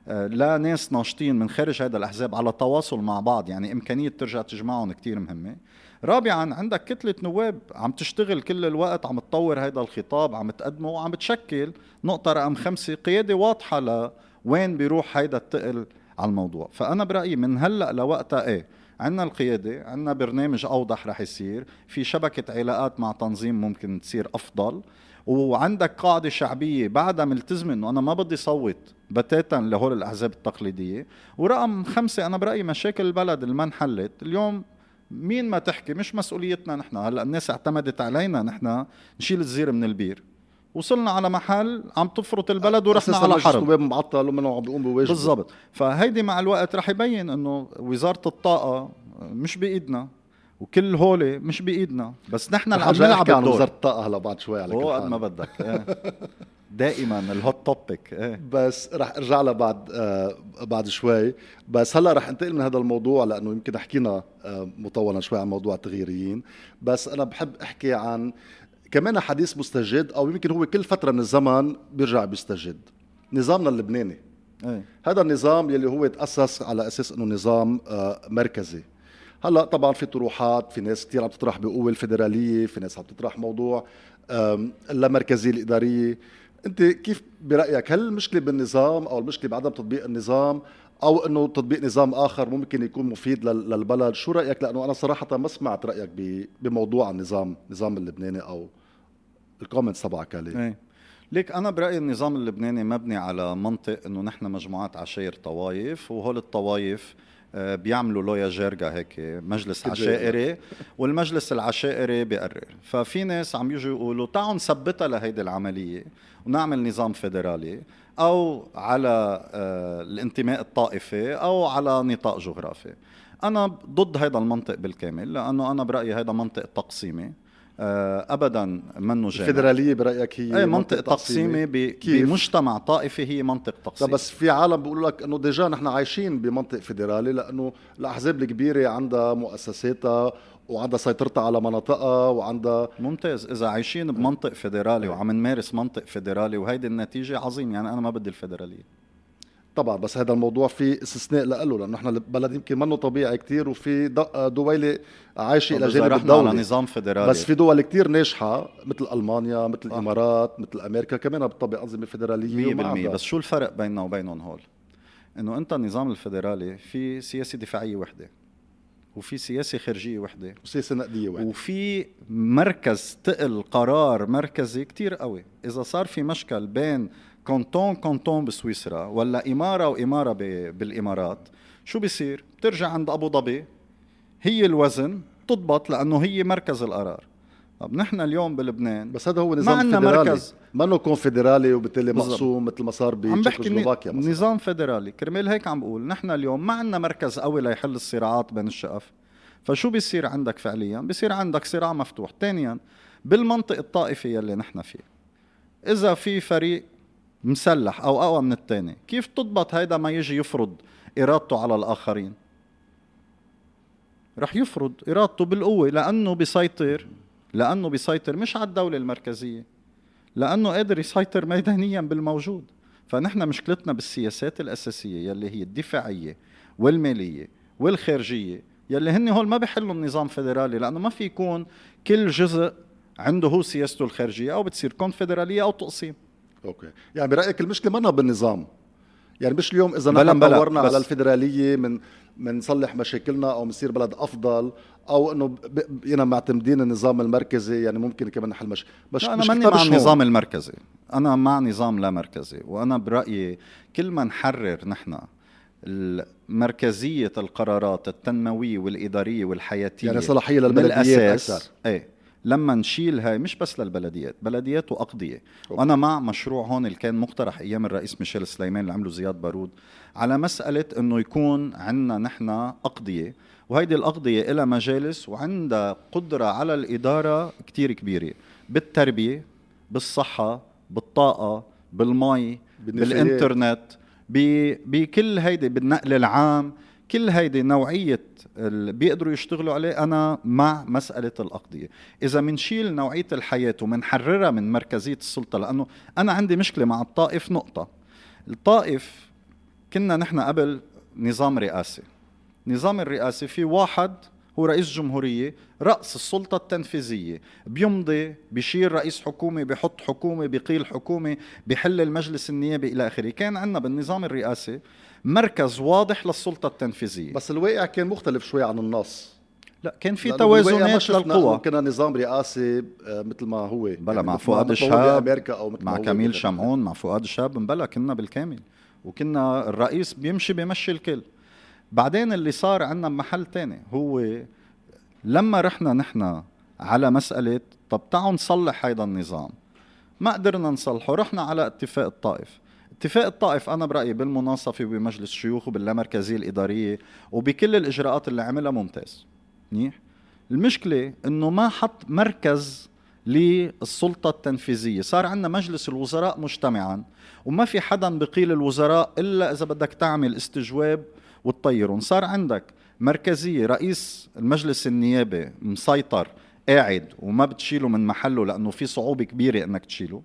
آه، لا ناس ناشطين من خارج هذا الأحزاب على تواصل مع بعض يعني إمكانية ترجع تجمعهم كتير مهمة. رابعا عندك كتلة نواب عم تشتغل كل الوقت عم تطور هذا الخطاب عم تقدمه وعم تشكل نقطة رقم خمسة قيادة واضحة لوين بيروح هيدا التقل على الموضوع. فأنا برأيي من هلأ لوقتها إيه عندنا القيادة عندنا برنامج أوضح رح يصير في شبكة علاقات مع تنظيم ممكن تصير أفضل. وعندك قاعدة شعبية بعدها ملتزمة إنه أنا ما بدي صوت بتاتا لهول الأحزاب التقليدية. ورقم خمسة أنا برأيي مشاكل البلد اللي ما انحلت. اليوم مين ما تحكي؟ مش مسؤوليتنا نحن. هلأ الناس اعتمدت علينا نحن نشيل الزير من البير. وصلنا على محل عم تفرط البلد ورحنا على حرب. معطل عم بيقوم بواجبه. بالضبط. فهيدي مع الوقت رح يبين إنه وزارة الطاقة مش بإيدنا. وكل هولي مش بإيدنا. بس نحن اللي عم نلعب عن وزارة الطاقة هلا بعد شوي على كل قد ما بدك إيه. [laughs] دائما الهوت توبيك إيه. بس رح ارجع لها بعد آه بعد شوي. بس هلا رح انتقل من هذا الموضوع لأنه يمكن حكينا آه مطولا شوي عن موضوع التغييريين. بس أنا بحب أحكي عن كمان حديث مستجد أو يمكن هو كل فترة من الزمن بيرجع بيستجد. نظامنا اللبناني. إيه. هذا النظام يلي هو تاسس على أساس إنه نظام آه مركزي. هلا طبعا في طروحات في ناس كثير عم تطرح بقوة الفيدرالية في ناس عم تطرح موضوع اللامركزيه الاداريه أنت كيف برأيك هل المشكلة بالنظام أو المشكلة بعدم تطبيق النظام أو إنه تطبيق نظام آخر ممكن يكون مفيد للبلد؟ شو رأيك؟ لأنه أنا صراحة ما سمعت رأيك بموضوع النظام النظام اللبناني أو الكومنتس تبعك عليه. ليك أنا برأيي النظام اللبناني مبني على منطق إنه نحن مجموعات عشائر طوايف وهول الطوايف آه، بيعملوا لويا جيرجا هيك مجلس عشائري والمجلس العشائري بيقرر ففي ناس عم يجوا يقولوا تعالوا نثبتها لهيدي العملية ونعمل نظام فيدرالي أو على آه، الانتماء الطائفي أو على نطاق جغرافي. أنا ضد هذا المنطق بالكامل لأنه أنا برأيي هذا منطق تقسيمي. آه، ابدا منه جامع الفيدرالية برأيك هي أي منطق تقسيمي بمجتمع طائفي هي منطق تقسيمي بس في عالم بيقولوا لك إنه ديجا نحن عايشين بمنطق فيدرالي لأنه الأحزاب الكبيرة عندها مؤسساتها وعندها سيطرتها على مناطقها وعندها ممتاز. إذا عايشين بمنطق فيدرالي أي. وعم نمارس منطق فيدرالي وهيدي النتيجة عظيم يعني أنا ما بدي الفيدرالية. طبعا بس هذا الموضوع في استثناء له لأنه نحن البلد يمكن منه طبيعي كتير وفي د- دويلة عايشة إلى جانب رحنا على الدولة نظام فيدرالي بس في دول كتير ناجحة مثل ألمانيا مثل آه. الإمارات مثل أمريكا كمان بتطبق أنظمة فيدرالية 100% وما عندها. بس شو الفرق بيننا وبينهم هول؟ إنه أنت النظام الفيدرالي في سياسة دفاعية وحدة وفي سياسة خارجية وحدة وسياسة نقدية واحدة وفي مركز تقل قرار مركزي كتير قوي إذا صار في مشكل بين كونتون كونتون بسويسرا ولا إمارة واماره بالإمارات شو بيصير؟ بترجع عند أبو ظبي هي الوزن تضبط لأنه هي مركز القرار. طب نحن اليوم بلبنان بس هذا هو ما نظام عندنا فيدرالي. مركز. منه كونفدرالي وبالتالي. مقسوم مثل ما صار عم بحكي بتشيكوسلوفاكيا نظام فيدرالي كرمال هيك عم بقول نحن اليوم ما عندنا مركز قوي ليحل الصراعات بين الشقف. فشو بيصير عندك فعليا؟ بيصير عندك صراع مفتوح. ثانيا بالمنطق الطائفي يلي نحن فيه إذا في فريق مسلح أو أقوى من الثاني كيف تضبط هيدا ما يجي يفرض إرادته على الآخرين؟ رح يفرض إرادته بالقوة لأنه بيسيطر لأنه بيسيطر مش على الدولة المركزية لأنه قادر يسيطر ميدانيا بالموجود. فنحن مشكلتنا بالسياسات الأساسية يلي هي الدفاعية والمالية والخارجية يلي هن هول ما بيحلوا النظام فيدرالي لأنه ما في يكون كل جزء عنده هو سياسته الخارجية أو بتصير كونفدرالية أو تقسيم. أوكي. يعني برأيك المشكلة منا بالنظام. يعني مش اليوم إذا بلا نحن بلا، دورنا على الفيدرالية من منصلح مشاكلنا أو بنصير بلد أفضل أو إنه بقينا معتمدين النظام المركزي يعني ممكن كمان نحل مش بس لا أنا ماني مع مش. النظام المركزي. أنا مع نظام لا مركزي. وأنا برأيي كل ما نحرر نحن مركزية القرارات التنموية والإدارية والحياتية يعني صلاحية للبلديات أكثر. إيه لما نشيل هاي مش بس للبلديات بلديات وأقضية أوكي. وأنا مع مشروع هون اللي كان مقترح أيام الرئيس ميشيل سليمان اللي عمله زياد بارود على مسألة أنه يكون عندنا نحن أقضية وهيدي الأقضية إلى مجالس وعندها قدرة على الإدارة كتير كبيرة بالتربية بالصحة بالطاقة بالمي بالنفايات. بالإنترنت ب- بكل هيدي بالنقل العام كل هيدي نوعية اللي بيقدروا يشتغلوا عليه أنا مع مسألة الأقضية. إذا منشيل نوعية الحياة ومنحررها من مركزية السلطة لأنه أنا عندي مشكلة مع الطائف نقطة. الطائف كنا نحن قبل نظام رئاسي. نظام الرئاسي في واحد هو رئيس جمهورية رأس السلطة التنفيذية. بيمضي بيشير رئيس حكومة بيحط حكومة بيقيل حكومة بيحل المجلس النيابي إلى آخره. كان عندنا بالنظام الرئاسي مركز واضح للسلطة التنفيذية. بس الواقع كان مختلف شوي عن النص. لا كان في توازنات للقوى كنا نظام رئاسي آه، مثل ما هو. بلا مع مثل فؤاد الشهاب، بأمريكا أو مثل ما مع كميل. شمعون مع فؤاد الشاب بلا كنا بالكامل. وكنا الرئيس بيمشي بيمشي الكل. بعدين اللي صار عندنا بمحل تاني هو لما رحنا نحن على مسألة طب تعالوا نصلح هيدا النظام. ما قدرنا نصلحه رحنا على اتفاق الطائف. اتفاق الطائف أنا برأيي بالمناصفة وبمجلس الشيوخ وباللامركزية الإدارية وبكل الإجراءات اللي عملها ممتاز. منيح؟ المشكلة إنه ما حط مركز للسلطة التنفيذية. صار عندنا مجلس الوزراء مجتمعا وما في حدا بقيل الوزراء إلا إذا بدك تعمل استجواب وتطيرهم. صار عندك مركزية رئيس المجلس النيابي مسيطر قاعد وما بتشيله من محله لأنه في صعوبة كبيرة إنك تشيله.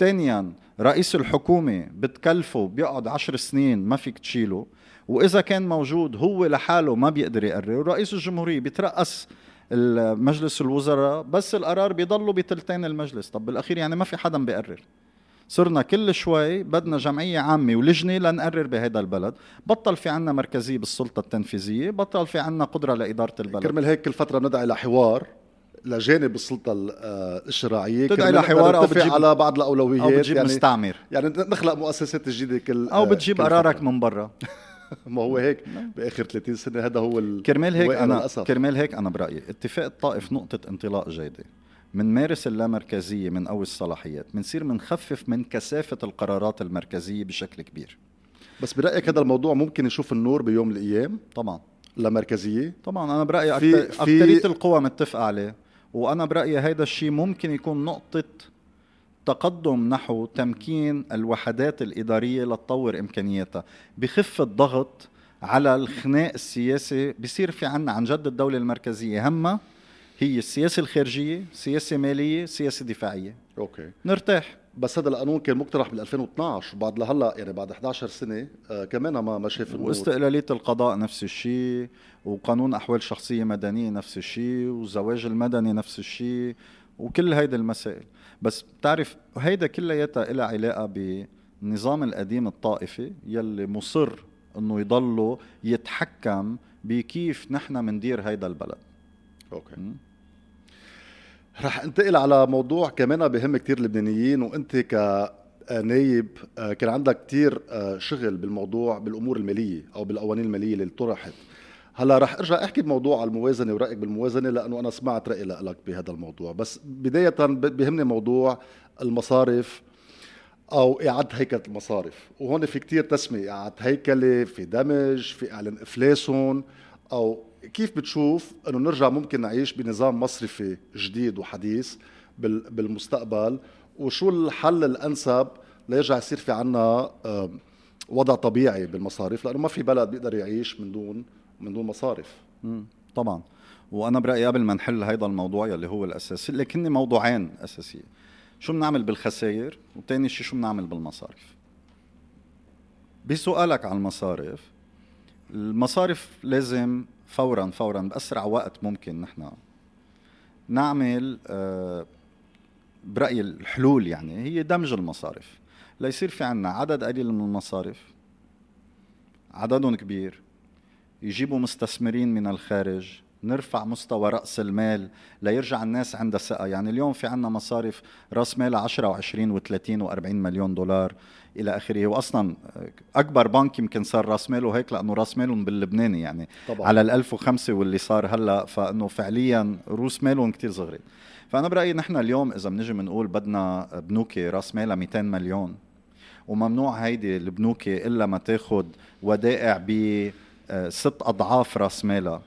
ثانيا رئيس الحكومة بتكلفه بيقعد عشر سنين ما فيك تشيله وإذا كان موجود هو لحاله ما بيقدر يقرر. ورئيس الجمهورية بيترأس مجلس الوزراء بس القرار بيضلوا بتلتين المجلس. طب بالأخير يعني ما في حدا بيقرر. صرنا كل شوي بدنا جمعية عامة ولجنة لنقرر بهذا البلد. بطل في عنا مركزية بالسلطة التنفيذية بطل في عنا قدرة لإدارة البلد. كرمال هيك كل بندعي لحوار. لجانب السلطة ال- آه، الشرعية تدعي لحوار نتفق بتجيب- على بعض الأولويات أو بتجيب يعني مستعمر. يعني نخلق مؤسسات جديدة كل أو آه، بتجيب كل قرارك فترة. من برا. [laughs] ما هو هيك. بآخر 30 سنة هذا هو ال- كرمال هيك أنا للأسف. كرمال هيك أنا برأيي. اتفاق الطائف نقطة انطلاق جيدة. من مارس اللامركزية من قوي الصلاحيات بنصير منخفف من كثافة القرارات المركزية بشكل كبير. بس برأيك هذا الموضوع ممكن يشوف النور بيوم من الأيام؟ طبعا. لمركزية؟ طبعا. أنا برأيي أكترية القوى متفقة عليه. وأنا برأيي هيدا الشيء ممكن يكون نقطة تقدم نحو تمكين الوحدات الإدارية لتطور إمكانياتها. بخف الضغط على الخناق السياسي بصير في عنا عن جد الدولة المركزية همها هي السياسة الخارجية سياسة مالية سياسة دفاعية. أوكي. نرتاح. بس هذا القانون كان مقترح بال 2012 وبعد لهلا يعني بعد 11 سنة آه كمان ما ما شاف النور. واستقلالية القضاء نفس الشيء وقانون أحوال شخصية مدنية نفس الشيء والزواج المدني نفس الشيء وكل هيدي المسائل. بس بتعرف هيدا كلياتها لها علاقة بالنظام القديم الطائفي يلي مصر إنه يضله يتحكم بكيف نحن مندير هيدا البلد. أوكي. م? رح انتقل على موضوع كمان بهم كتير اللبنانيين وانت كنايب آه، كان عندك كتير آه، شغل بالموضوع بالأمور المالية أو بالقوانين المالية اللي طرحت. هلا رح ارجع أحكي بموضوع الموازنة ورأيك بالموازنة لأنه أنا سمعت رأي لك بهذا الموضوع. بس بداية ب- بيهمني موضوع المصارف أو إعادة هيكلة المصارف. وهون في كتير تسمية إعادة هيكلة في دمج في إعلان إفلاسهم أو كيف بتشوف إنه نرجع ممكن نعيش بنظام مصرفي جديد وحديث بال- بالمستقبل؟ وشو الحل الأنسب ليرجع يصير في عنا وضع طبيعي بالمصارف لأنه ما في بلد بيقدر يعيش من دون من دون مصارف. طبعا. وأنا برأيي قبل ما نحل هذا الموضوع يلي هو الأساسي لكن موضوعين اساسيين شو بنعمل بالخسائر؟ وتاني شيء شو بنعمل بالمصارف بسؤالك على المصارف المصارف لازم فورا فورا بأسرع وقت ممكن نحن نعمل آه، برايي الحلول يعني. هي دمج المصارف. ليصير في عنا عدد قليل من المصارف عددهم كبير يجيبوا مستثمرين من الخارج. نرفع مستوى رأس المال ليرجع الناس عندها ثقة. يعني اليوم في عنا مصارف رأس مال 10 و20 و30 و40 مليون دولار إلى آخره. وأصلا أكبر بنك يمكن صار رأس ماله هيك لأنه رأس مالهم باللبناني يعني. طبعا. على ال 1005 واللي صار هلأ فإنه فعليا روس مالهم كثير صغيرين. فأنا برأيي نحن اليوم إذا بنجي بنقول بدنا بنوكي رأس مالها 200 مليون وممنوع هيدي البنوكي إلا ما تاخذ ودائع ب ست أضعاف رأس مالها.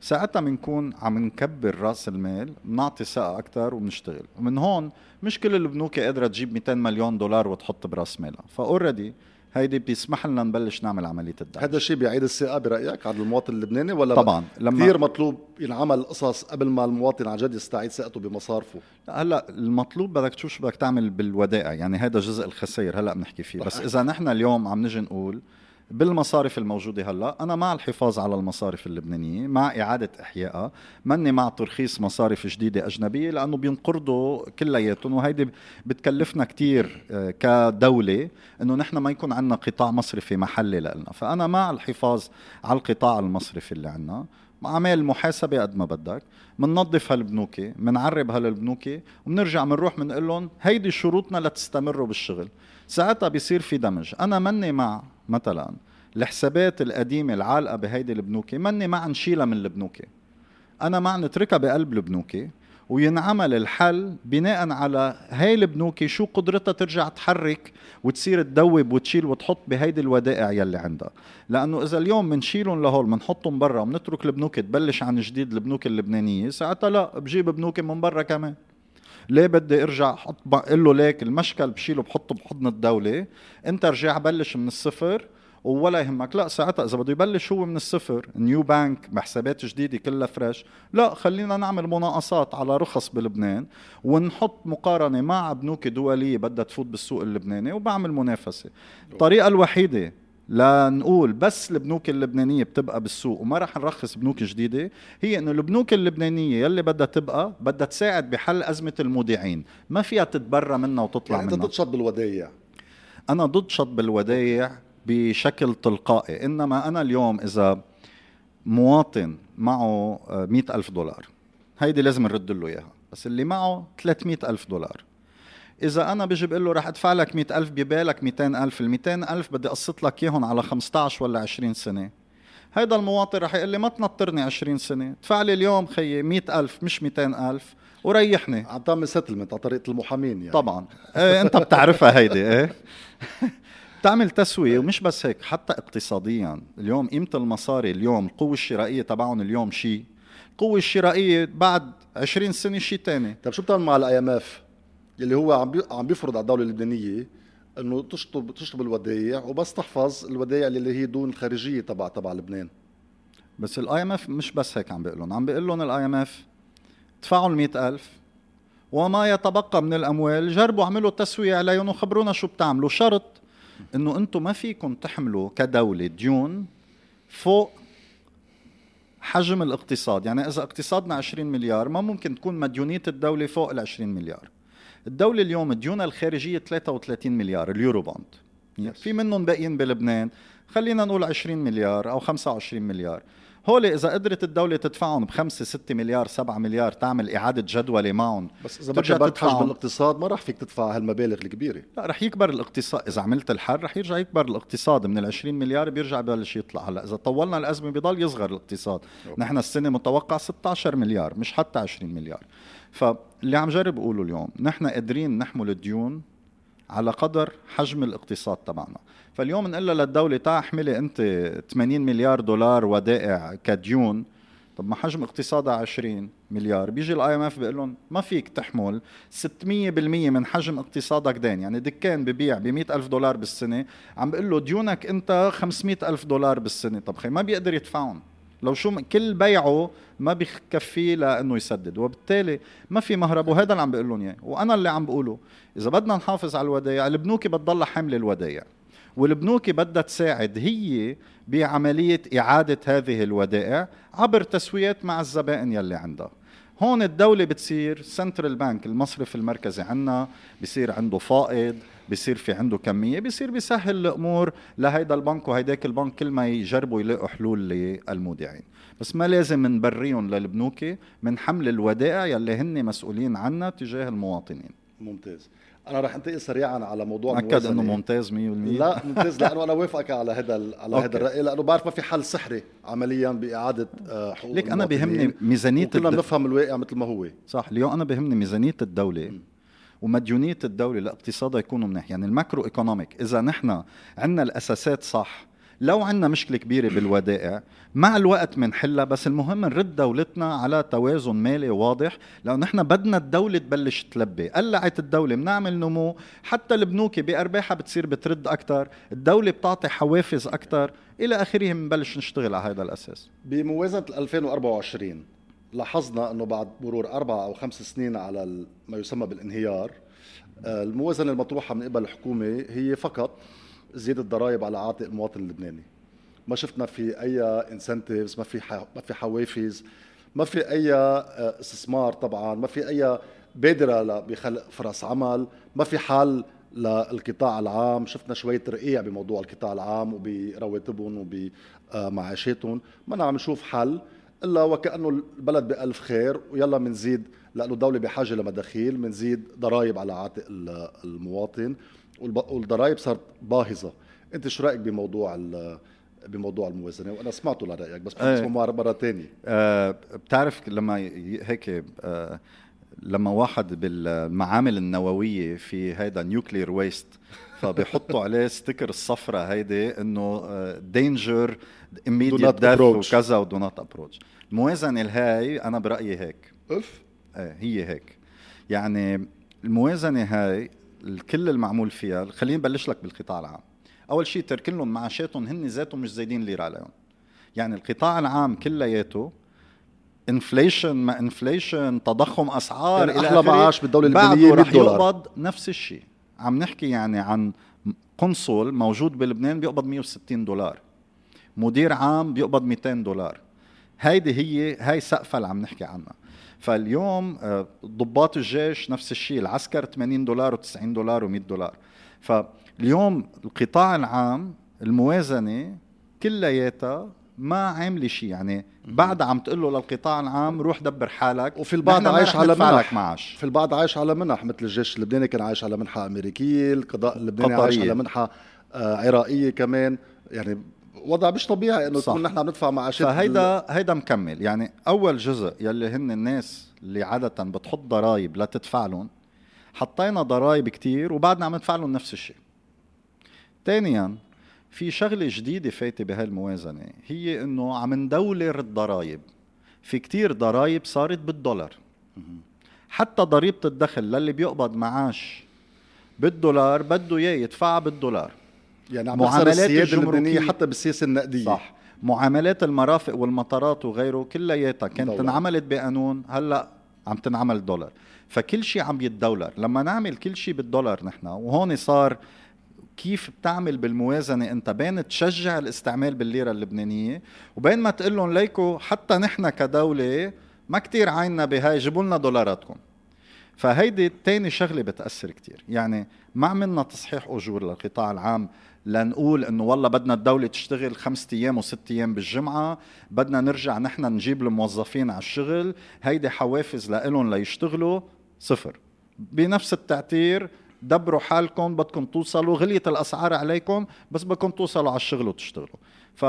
ساعتها بنكون عم نكبر راس المال بنعطي ثقه أكثر وبنشتغل ومن هون مش كل البنوك قادرة تجيب 200 مليون دولار وتحط براس مالها. فأوريدي هيدي بيسمح لنا نبلش نعمل عملية الدعم هذا الشيء بيعيد الثقة برأيك على المواطن اللبناني ولا طبعا. لما كثير مطلوب ينعمل قصص قبل ما المواطن عن جد يستعيد ثقته بمصارفه. هلا المطلوب بدك تشوف شو بدك تعمل بالودائع. يعني هذا جزء الخسائر هلا بنحكي فيه. بس إذا نحن اليوم عم نجي نقول بالمصارف الموجودة هلا. أنا مع الحفاظ على المصارف اللبنانية مع إعادة إحيائها. ماني مع ترخيص مصارف جديدة أجنبية لأنه بينقرضوا كلياتهم. وهيدي بتكلفنا كتير آه، كدولة إنه نحن ما يكون عندنا قطاع مصرفي محلي لنا فأنا مع الحفاظ على القطاع المصرفي اللي عندنا. عمل محاسبة قد ما بدك. بننظف هالبنوكي بنعرب هالبنوكي وبنرجع بنروح بنقول لهم هيدي شروطنا لتستمروا بالشغل. ساعتها بيصير في دمج. أنا مني مع مثلا الحسابات القديمة العالقة بهيدي البنوكي مني مع نشيلها من البنوكي أنا مع نتركها بقلب البنوكي وينعمل الحل بناء على هاي البنوكي شو قدرتها ترجع تحرك وتصير تدوب وتشيل وتحط بهيدي الودائع يلي عندها. لأنه إذا اليوم بنشيلهم لهول بنحطهم برا وبنترك البنوك تبلش عن جديد البنوك اللبنانية ساعتها لا بجيب بنوك من برا كمان. ليه بدي ارجع أحط بقول له ليك المشكل بشيله بحطه بحضن الدولة؟ انت رجع بلش من الصفر ولا يهمك. لا ساعتها إذا بده يبلش هو من الصفر new bank بحسابات جديدة كلها fresh لا خلينا نعمل مناقصات على رخص بلبنان ونحط مقارنة مع بنوك دولية بدها تفوت بالسوق اللبناني وبعمل منافسة. الطريقة الوحيدة لنقول بس البنوك اللبنانية بتبقى بالسوق وما رح نرخص بنوك جديدة. هي إنه البنوك اللبنانية يلي بدها تبقى بدها تساعد بحل أزمة المودعين. ما فيها تتبرى منها وتطلع يعني أنت منها. ضد شط بالودايع. أنا ضد شطب الودايع بشكل تلقائي إنما أنا اليوم إذا مواطن معه مئة ألف دولار هيدي لازم نرد له إياها. بس اللي معه 300 ألف دولار. إذا أنا بجي بقول له رح أدفع لك 100 ألف ببالك 200 ألف. ال 200 ألف بدي أقسط لك إياهم على 15 ولا 20 سنة. هيدا المواطن رح يقول لي ما تنطرني 20 سنة. ادفع لي اليوم خيي 100 ألف مش 200 ألف. وريحني. عم تعمل settlement على طريقة المحامين يعني. طبعا. إيه أنت بتعرفها هيدي إيه. [laughs] بتعمل تسوية ومش بس هيك حتى اقتصاديا. اليوم قيمة المصاري اليوم القوه الشرائية تبعهم اليوم شيء. القوه الشرائية بعد 20 سنة شيء ثاني طيب شو بتعمل مع ال IMF اللي هو عم عم بيفرض على الدولة اللبنانية إنه تشطب تشطب الودائع وبس تحفظ الودائع اللي هي دون الخارجيه تبع تبع لبنان. بس ال IMF مش بس هيك عم بيقول لهم عم بيقول لهم ال IMF ادفعوا ال ألف وما يتبقى من الأموال جربوا اعملوا تسويه عليهم وخبرونا شو بتعملوا. شرط إنه أنتم ما فيكم تحملوا كدولة ديون فوق حجم الاقتصاد. يعني إذا اقتصادنا 20 مليار ما ممكن تكون مديونية الدولة فوق ال 20 مليار. الدولة اليوم ديونها الخارجية 33 مليار اليورو بوند. في منهم باقيين بلبنان خلينا نقول 20 مليار أو 25 مليار. هول إذا قدرت الدولة تدفعهم ب 5 6 مليار 7 مليار تعمل إعادة جدولة معهم بس إذا ما كبرت حجم الاقتصاد ما راح فيك تدفع هالمبالغ الكبيرة. لا رح يكبر الاقتصاد. إذا عملت الحل رح يرجع يكبر الاقتصاد. من ال 20 مليار بيرجع ببلش يطلع. هلأ إذا طولنا الأزمة بضل يصغر الاقتصاد. أوه. نحن السنة متوقع 16 مليار مش حتى 20 مليار. فاللي عم جرب أقوله اليوم نحن قادرين نحمل الديون على قدر حجم الاقتصاد تبعنا. فاليوم نقول للدولة تعا احملي أنت 80 مليار دولار ودائع كديون. طب ما حجم اقتصادها 20 مليار. بيجي ال IMF بيقول لهم ما فيك تحمل 600% من حجم اقتصادك دين يعني دكان ببيع ب ألف دولار بالسنة عم بقول له ديونك أنت 500 ألف دولار بالسنة. طب خي ما بيقدر يدفعهم. لو شو كل بيعه ما بكفيه لإنه يسدد. وبالتالي ما في مهرب وهذا اللي عم بقول لهم إياه. وأنا اللي عم بقوله إذا بدنا نحافظ على الودايع البنوك بتضلها حاملة الودايع. والبنوك بدها تساعد هي بعملية إعادة هذه الودائع عبر تسويات مع الزبائن يلي عندها. هون الدولة بتصير central bank المصرف المركزي عنا بصير عنده فائض. بصير في عنده كمية بصير بيسهل الأمور لهيدا البنك وهيداك البنك كل ما يجربوا يلاقوا حلول للمودعين. بس ما لازم نبريهم للبنوك من حمل الودائع يلي هن مسؤولين عنا تجاه المواطنين. ممتاز. أنا رح انتقل سريعا على موضوع مأكد إنه ممتاز 100% لا ممتاز لأنه أنا وافقك على هذا على هذا الرأي لأنه بعرف ما في حل سحري عمليا بإعادة آه، حقوق ليك أنا بهمني ميزانية كلنا بنفهم الواقع مثل ما هو. صح اليوم أنا بهمني ميزانية الدولة. م. ومديونية الدولة لاقتصادها يكونوا منيح. يعني ال macroeconomic إذا نحن عندنا الأساسات صح لو عندنا مشكلة كبيرة بالودائع مع الوقت بنحلها بس المهم نرد دولتنا على توازن مالي واضح. لأنه نحن بدنا الدولة تبلش تلبي. قلعت الدولة بنعمل نمو. حتى البنوك بأرباحها بتصير بترد أكثر الدولة بتعطي حوافز أكثر إلى آخره بنبلش نشتغل على هذا الأساس. بموازنة 2024 لاحظنا أنه بعد مرور أربع أو خمس سنين على ما يسمى بالانهيار آه، الموازنة المطروحة من قبل الحكومة هي فقط زيادة الضرائب على عاتق المواطن اللبناني. ما شفنا في أي انسنتيفز ما في ما في حوافز ما في أي آه، استثمار طبعا ما في أي بادرة بخلق فرص عمل ما في حل للقطاع العام. شفنا شوية ترقيع بموضوع القطاع العام وبرواتبهم وبمعاشاتهم. ما عم نشوف حل. إلا وكانه البلد بألف خير ويلا بنزيد لأنه الدولة بحاجة لمداخيل بنزيد ضرائب على عاتق المواطن والضرائب صارت باهظة. أنت شو رأيك بموضوع بموضوع الموازنة؟ وأنا سمعته لرأيك بس بدي أسمعه مرة ثانية أه بتعرف لما هيك أه لما واحد بالمعامل النووية في هيدا nuclear waste فبيحطوا عليه [laughs] sticker الصفرة هيدي إنه danger immediate death وكذا و do not approach الموازنه الهاي أنا برأيي هيك. أف؟ إيه هي هيك. يعني الموازنة هاي كل المعمول فيها خليني نبلش لك بالقطاع العام. أول شيء ترك لهم معاشاتهم هن ذاتهم مش زايدين ليرة عليهم. يعني القطاع العام كلياته inflation ما inflation تضخم أسعار يعني أحلى معاش بالدولة اللبنانية رح يقبض نفس الشيء عم نحكي يعني عن قنصل موجود بلبنان بيقبض 160 دولار. مدير عام بيقبض 200 دولار. هيدي هي هاي سقفها اللي عم نحكي عنها. فاليوم آه، ضباط الجيش نفس الشيء العسكر 80 دولار و90 دولار و100 دولار. فاليوم القطاع العام الموازنة كلياتها ما عاملة شيء يعني بعد عم تقول له للقطاع العام روح دبر حالك وفي البعض عايش على منح. معاش. في البعض عايش على منح مثل الجيش اللبناني كان عايش على منحة أمريكية القضاء اللبناني قطرية. عايش على منحة آه، عراقية كمان. يعني وضع مش طبيعي إنه تكون نحن عم ندفع معاشات فهيدا هيدا مكمل. يعني أول جزء يلي هن الناس اللي عادة بتحط ضرائب لا تدفع لهم حطينا ضرائب كتير وبعدنا عم ندفع لهم نفس الشيء. ثانيا في شغلة جديدة فايتة بهاي الموازنه هي إنه عم ندولر الضرائب. في كتير ضرائب صارت بالدولار. حتى ضريبة الدخل للي بيقبض معاش بالدولار بده إياه يدفعها بالدولار. يعني عم معاملات اللبنانيه حتى بالسياسة النقدية. صح. معاملات المرافق والمطارات وغيره كلياتها كانت انعملت بقانون هلأ عم تنعمل دولار. فكل شيء عم يتدولر. لما نعمل كل شيء بالدولار نحن وهون صار كيف بتعمل بالموازنة انت بين تشجع الاستعمال بالليرة اللبنانية وبين ما تقول لهم ليكو حتى نحن كدولة ما كتير عيننا بهاي جيبوا لنا دولاراتكم. فهيدي تاني شغلة بتأثر كتير. يعني ما عملنا تصحيح أجور للقطاع العام. لنقول إنه والله بدنا الدولة تشتغل خمسة أيام وست أيام بالجمعة بدنا نرجع نحن نجيب الموظفين على الشغل هيدي حوافز لهم ليشتغلوا صفر. بنفس التعتير دبروا حالكم بدكم توصلوا غليت الأسعار عليكم بس بدكم توصلوا على الشغل وتشتغلوا. ف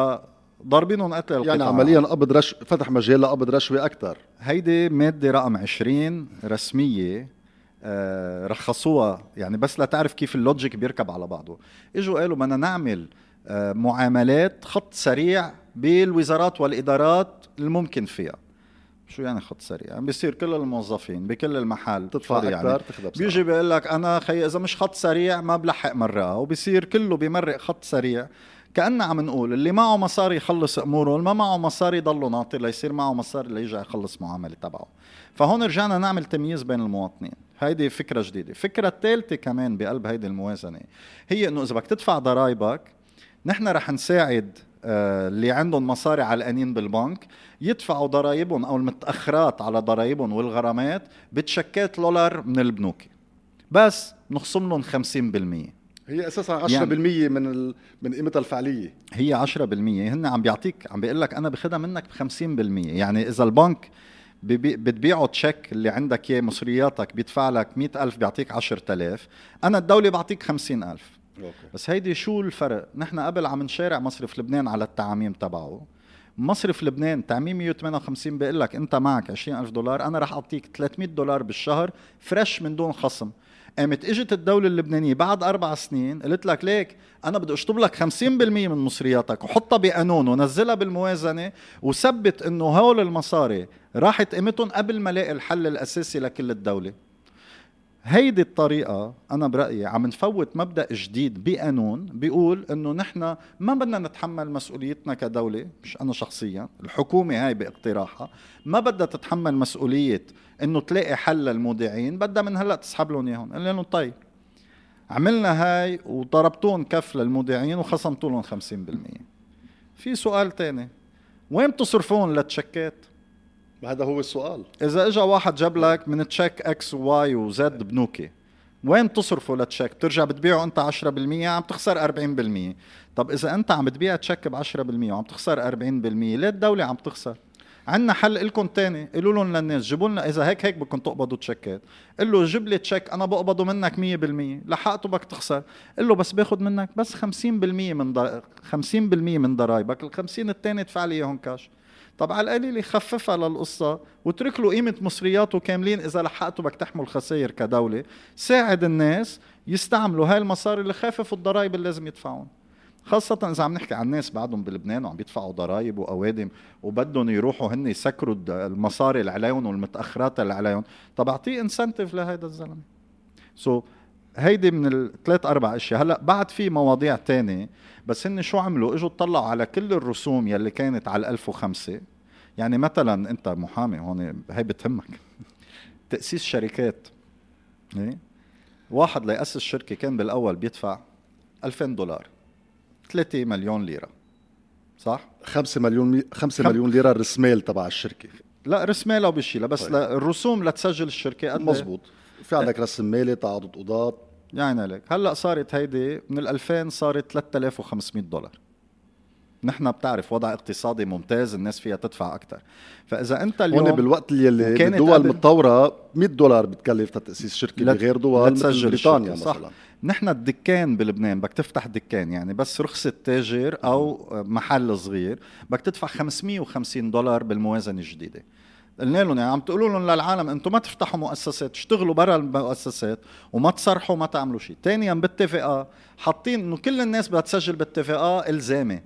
ضاربينهم قتل القطاع. يعني عمليا قبض رش فتح مجال لقبض رشوة أكثر هيدي مادة رقم 20 رسمية رخصوها. يعني بس لتعرف كيف اللوجيك بيركب على بعضه. إجوا قالوا بدنا نعمل آه معاملات خط سريع بالوزارات والإدارات الممكن فيها. شو يعني خط سريع؟ عم بيصير كل الموظفين بكل المحل تدفع يعني. تخدم بيجي بيقول لك أنا خي إذا مش خط سريع ما بلحق مرة. وبصير كله بمرق خط سريع. كأننا عم نقول اللي معه مصاري يخلص أموره اللي ما معه مصاري يضله ناطر ليصير معه مصاري ليرجع يخلص معاملة تبعه. فهون رجعنا نعمل تمييز بين المواطنين. هيدي فكرة جديدة. الفكرة الثالثه كمان بقلب هيدي الموازنة. هي إنه إذا بدك تدفع ضرائبك نحن رح نساعد آه، اللي عندهم مصاري علقانين بالبنك يدفعوا ضرائبهم أو المتأخرات على ضرائبهم والغرامات بتشكات دولار من البنوك. بس نخصم لهم 50% هي أساسا 10% يعني من ال... من قيمتها الفعلية. هي 10% هن عم بيعطيك عم بيقول لك أنا باخذها منك ب 50% يعني إذا البنك. بتبيعه check اللي عندك إياه مصرياتك بيدفع لك 100000 بيعطيك 10000 أنا الدولة بعطيك 50000 أوكي. بس هيدي شو الفرق؟ نحن قبل عم نشارع مصرف لبنان على التعاميم تبعه. مصرف لبنان تعميم 158 بيقول لك أنت معك 20000 دولار أنا رح أعطيك 300 دولار بالشهر فريش من دون خصم. قامت إجت الدولة اللبنانية بعد أربع سنين قلت لك ليك أنا بدي أشطب لك 50% من مصرياتك وحطها بقانون ونزلها بالموازنة وثبت إنه هول المصاري راحت قيمتهم قبل ما الاقي الحل الأساسي لكل الدولة. هيدي الطريقة أنا برأيي عم نفوت مبدأ جديد بقانون بيقول إنه نحن ما بدنا نتحمل مسؤوليتنا كدولة مش أنا شخصيا الحكومة هاي باقتراحها ما بدها تتحمل مسؤولية إنه تلاقي حل للمودعين بدها من هلأ تسحب لهم إياهم. قال لهم طيب عملنا هاي وضربتون كف للمودعين وخصمتوا لهم 50% في سؤال تاني وين بتصرفون لل checks؟ هذا هو السؤال. إذا اجى واحد جاب لك من check X و Y و Z bank أوكي وين تصرفه لل check؟ بترجع بتبيعه أنت 10% عم تخسر 40% طب إذا أنت عم بتبيع check ب 10% وعم تخسر 40% ليه الدولة عم تخسر؟ عندنا حل. لكم تاني. قولوا لهم للناس جيبوا لنا إذا هيك هيك بدكم تقبضوا تشيكات. قل له جيب لي تشيك أنا بقبضه منك 100% لحقته بدك تخسر. قل له بس باخذ منك بس 50% من در... 50% من ضرايبك ال 50 الثاني ادفع لي إياهم كاش طب على القليل يخففها للقصة. وترك له قيمة مصرياته كاملين إذا لحقته بدك تحمل خسائر كدولة. ساعد الناس يستعملوا هاي المصاري اللي خففوا الضرائب اللي لازم يدفعون خاصة إذا عم نحكي عن الناس بعدهم بلبنان وعم بيدفعوا ضرائب وأوادم وبدهم يروحوا هن يسكروا المصاري اللي عليهم والمتأخرات اللي عليهم طب أعطيه incentive لهيدا الزلمة. so so, هيدي من الثلاث أربع أشياء. هلأ بعد في مواضيع تانية بس هن شو عملوا؟ إجوا طلعوا على كل الرسوم يلي كانت على 1005 يعني مثلا أنت محامي هون هي بتهمك. [laughs] تأسيس شركات. إيه؟ واحد ليأسس شركة كان بالأول بيدفع 2000 دولار. 3 مليون ليرة صح؟ 5 مليون 5 خم... مليون ليرة الرسمال تبع الشركة. لا رسمالها وبشيلها بس طيب. الرسوم لتسجل الشركة قد مزبوط في عندك رسم مالي تعاضد قضاة. يعني عليك هلأ صارت هيدي من ال 2000 صارت 3500 دولار. نحن بتعرف وضع اقتصادي ممتاز الناس فيها تدفع أكثر فإذا أنت اليوم هون بالوقت اللي بالدول المتطوره 100 دولار بتكلف تأسيس شركة لت... بغير دول مثل بريطانيا صح. نحن الدكان بلبنان بدك تفتح دكان يعني بس رخصة تاجر أو محل صغير بدك تدفع 550 دولار بالموازنة الجديدة. قلنا لهم يعني عم تقولوا لهم للعالم أنتم ما تفتحوا مؤسسات اشتغلوا برا المؤسسات وما تصرحوا وما تعملوا شيء. ثانيا بالتفقه حاطين إنه كل الناس بدها تسجل بالتفقه إلزامي.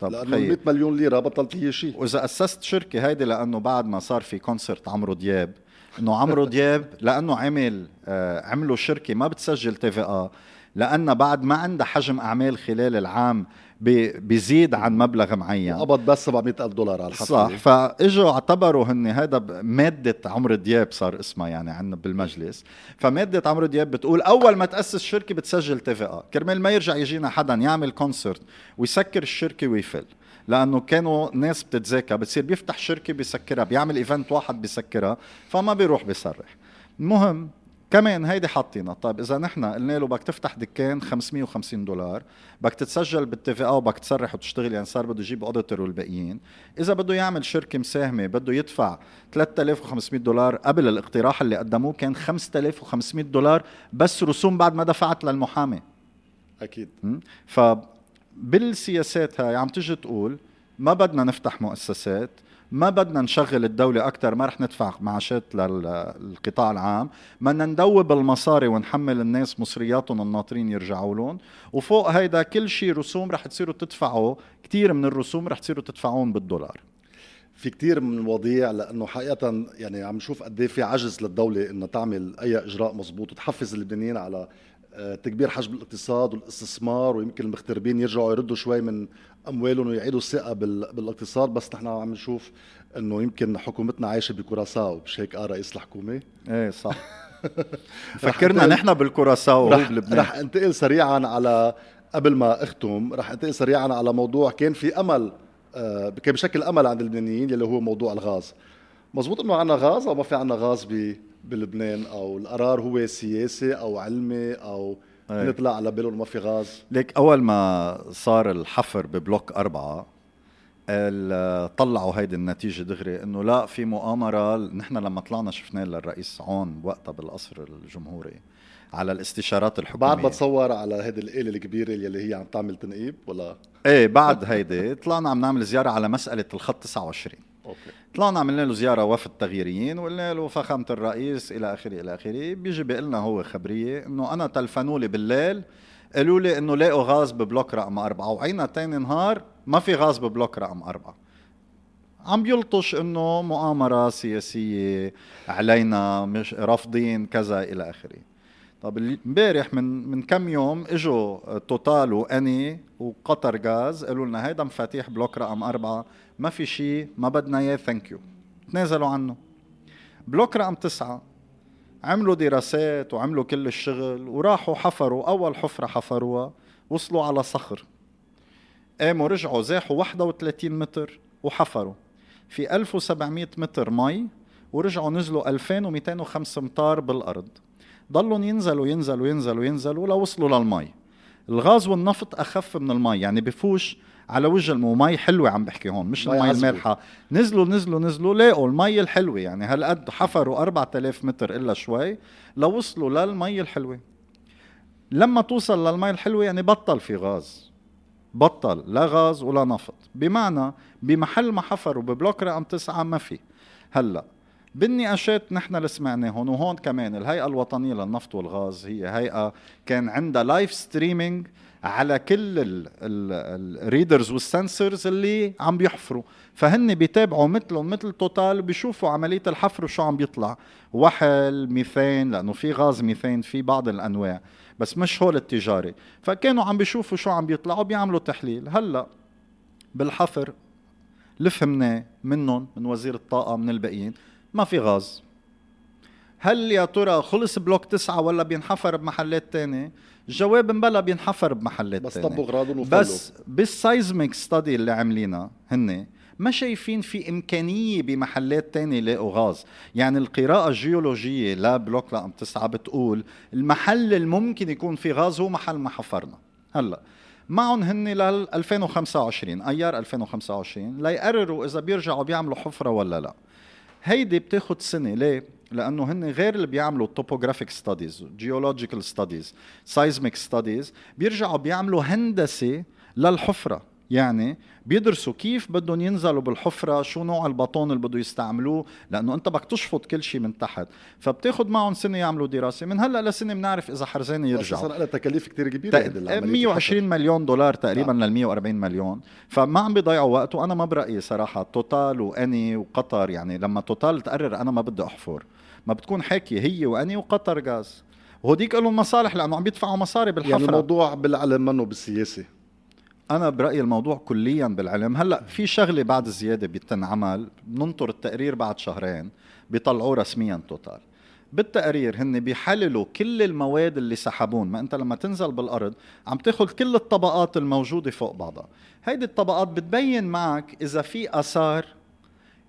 طب لأنه 100 مليون ليرة بطل فيه شيء. وإذا أسست شركة هيدي لأنه بعد ما صار في concert عمرو دياب إنه عمرو دياب لأنه عمل آه عملوا شركة ما بتسجل TVA لأن بعد ما عندها حجم أعمال خلال العام بيزيد عن مبلغ معين. قبض بس 700 ألف دولار على الحفلة صح. فإجوا اعتبروا هن هذا مادة عمرو دياب صار اسمها يعني عندنا بالمجلس. فمادة عمرو دياب بتقول أول ما تأسس شركة بتسجل TVA كرمال ما يرجع يجينا حدا يعمل concert ويسكر الشركة ويفل. لأنه كانوا ناس بتتذاكى بتصير بيفتح شركة بيسكرها بيعمل event واحد بيسكرها فما بيروح بيصرح. المهم كمان هيدي حاطينها. طيب إذا نحن قلنا له بدك تفتح دكان 550 دولار بدك تتسجل بال TVA وبدك تصرح وتشتغل يعني صار بده يجيب auditeur والباقيين. إذا بده يعمل شركة مساهمة بده يدفع 3500 دولار قبل الاقتراح اللي قدموه كان 5500 دولار بس رسوم بعد ما دفعت للمحامي. أكيد. فبالسياسات هاي عم تجي تقول ما بدنا نفتح مؤسسات ما بدنا نشغل الدولة أكثر ما رح ندفع معاشات للقطاع العام بدنا ندوب المصاري ونحمل الناس مصرياتهم الناطرين يرجعوا لهم. وفوق هيدا كل شيء رسوم رح تصيروا تدفعوا كثير من الرسوم رح تصيروا تدفعون بالدولار. في كثير من المواضيع لأنه حقيقة يعني عم نشوف قد إيه في عجز للدولة إنها تعمل أي إجراء مضبوط وتحفز اللبنانيين على تكبير حجم الاقتصاد والاستثمار ويمكن المغتربين يرجعوا يردوا شوي من أموالهم ويعيدوا الثقة بالاقتصاد. بس نحن عم نشوف إنه يمكن حكومتنا عايشة بكوراساو مش هيك؟ قال رئيس الحكومة؟ إيه صح. [laughs] فكرنا نحن بالكوراساو رح, بلبنان رح انتقل سريعا على قبل ما أختم رح انتقل سريعا على موضوع كان في أمل آه كان بشكل أمل عند اللبنانيين يلي هو موضوع الغاز. مزبوط إنه عندنا غاز أو ما في عندنا غاز بلبنان أو القرار هو سياسي أو علمي أو نطلع على بالهم ما في غاز. ليك أول ما صار الحفر ببلوك أربعة طلعوا هيدي النتيجة دغري إنه لا في مؤامرة. نحن لما طلعنا شفناه للرئيس عون وقتها بالقصر الجمهوري على الاستشارات الحكومية. بعد بتصور على هيدي الآلة الكبيرة اللي هي عم تعمل تنقيب ولا؟ إيه بعد هيدي طلعنا عم نعمل زيارة على مسألة الخط 29 Okay. طلعنا عملنا له زيارة وفد تغييريين وقلنا له فخامة الرئيس إلى آخره إلى آخره. بيجي بيقول لنا هو خبرية إنه أنا تلفنوا لي بالليل قالوا لي إنه لاقوا غاز ب block رقم أربعة وعينا تاني نهار ما في غاز ب block رقم أربعة. عم بيلطش إنه مؤامرة سياسية علينا مش رافضين كذا إلى آخره. طب امبارح من من كم يوم إجوا توتال و Eni وقطر غاز قالوا لنا هيدا مفاتيح block رقم أربعة ما في شيء ما بدنا إياه thank you تنازلوا عنه. block رقم تسعة عملوا دراسات وعملوا كل الشغل وراحوا حفروا أول حفرة حفروها وصلوا على صخر. قاموا رجعوا زاحوا 31 متر وحفروا. في 1700 متر مي ورجعوا نزلوا 2205 امتار بالأرض. ضلوا ينزلوا ينزلوا ينزلوا ينزلوا لوصلوا للمي. الغاز والنفط أخف من المي يعني بفوش على وجه المي مي حلوة عم بحكي هون مش المي المالحة. نزلوا نزلوا نزلوا لاقوا المي الحلوة. يعني هالقد حفروا 4000 متر إلا شوي لوصلوا للمي الحلوة. لما توصل للمي الحلوة يعني بطل في غاز. بطل لا غاز ولا نفط. بمعنى بمحل ما حفروا ب block رقم تسعة ما في. هلأ بالنقاشات نحن اللي سمعناهم وهون كمان الهيئة الوطنية للنفط والغاز هي هيئة كان عندها live streaming على كل ال readers وال sensors اللي عم بيحفروا. فهن بيتابعوا مثلهم مثل توتال بيشوفوا عملية الحفر وشو عم بيطلع. وحتى ميثان لأنه في غاز ميثان في بعض الأنواع. بس مش هول التجاري فكانوا عم بيشوفوا شو عم بيطلع وبيعملوا تحليل. هلأ بالحفر اللي فهمناه منهم من وزير الطاقة من الباقيين ما في غاز. هل يا ترى خلص block تسعة ولا بينحفر بمحلات تانية؟ الجواب مبلا بينحفر بمحلات بس طبوا غراضهم بس بال seismic study اللي عاملينها هن ما شايفين في إمكانية بمحلات تانية يلاقوا غاز. يعني القراءة الجيولوجية ل block رقم تسعة بتقول المحل الممكن يكون في غاز هو محل ما حفرنا. هلأ معهم هن لل 2025 أيار 2025 ليقرروا إذا بيرجعوا بيعملوا حفرة ولا لا. هيدي بتاخد سنة. ليه؟ لأنه هن غير اللي بيعملوا topographic studies geological studies seismic studies بيرجعوا بيعملوا هندسة للحفرة. يعني بيدرسوا كيف بدهم ينزلوا بالحفرة شو نوع الباطون اللي بده يستعملوه لأنه أنت بدك تشفط كل شيء من تحت. فبتاخذ معهم سنة يعملوا دراسة. من هلأ لسنة بنعرف إذا حرزانة يرجعوا. أساسا تكاليف كثير كبيرة تق... 120 مليون دولار تقريبا نعم. لل 140 مليون. فما عم بيضيعوا وقت وأنا ما برأيي صراحة توتال و Eni وقطر يعني لما توتال تقرر أنا ما بدي أحفر. ما بتكون حاكية هي و Eni وقطر غاز. وهديك لهم مصالح لأنه عم بيدفعوا مصاري بالحفرة. يعني الموضوع بالعلم منه بالسياسة. أنا برأيي الموضوع كليا بالعلم. هلأ في شغلة بعد الزياده بتنعمل بننطر التقرير بعد شهرين بيطلعوه رسميا توتال بالتقارير هن بيحللوا كل المواد اللي سحبون. ما أنت لما تنزل بالأرض عم تاخذ كل الطبقات الموجودة فوق بعضها. هيدي الطبقات بتبين معك إذا في آثار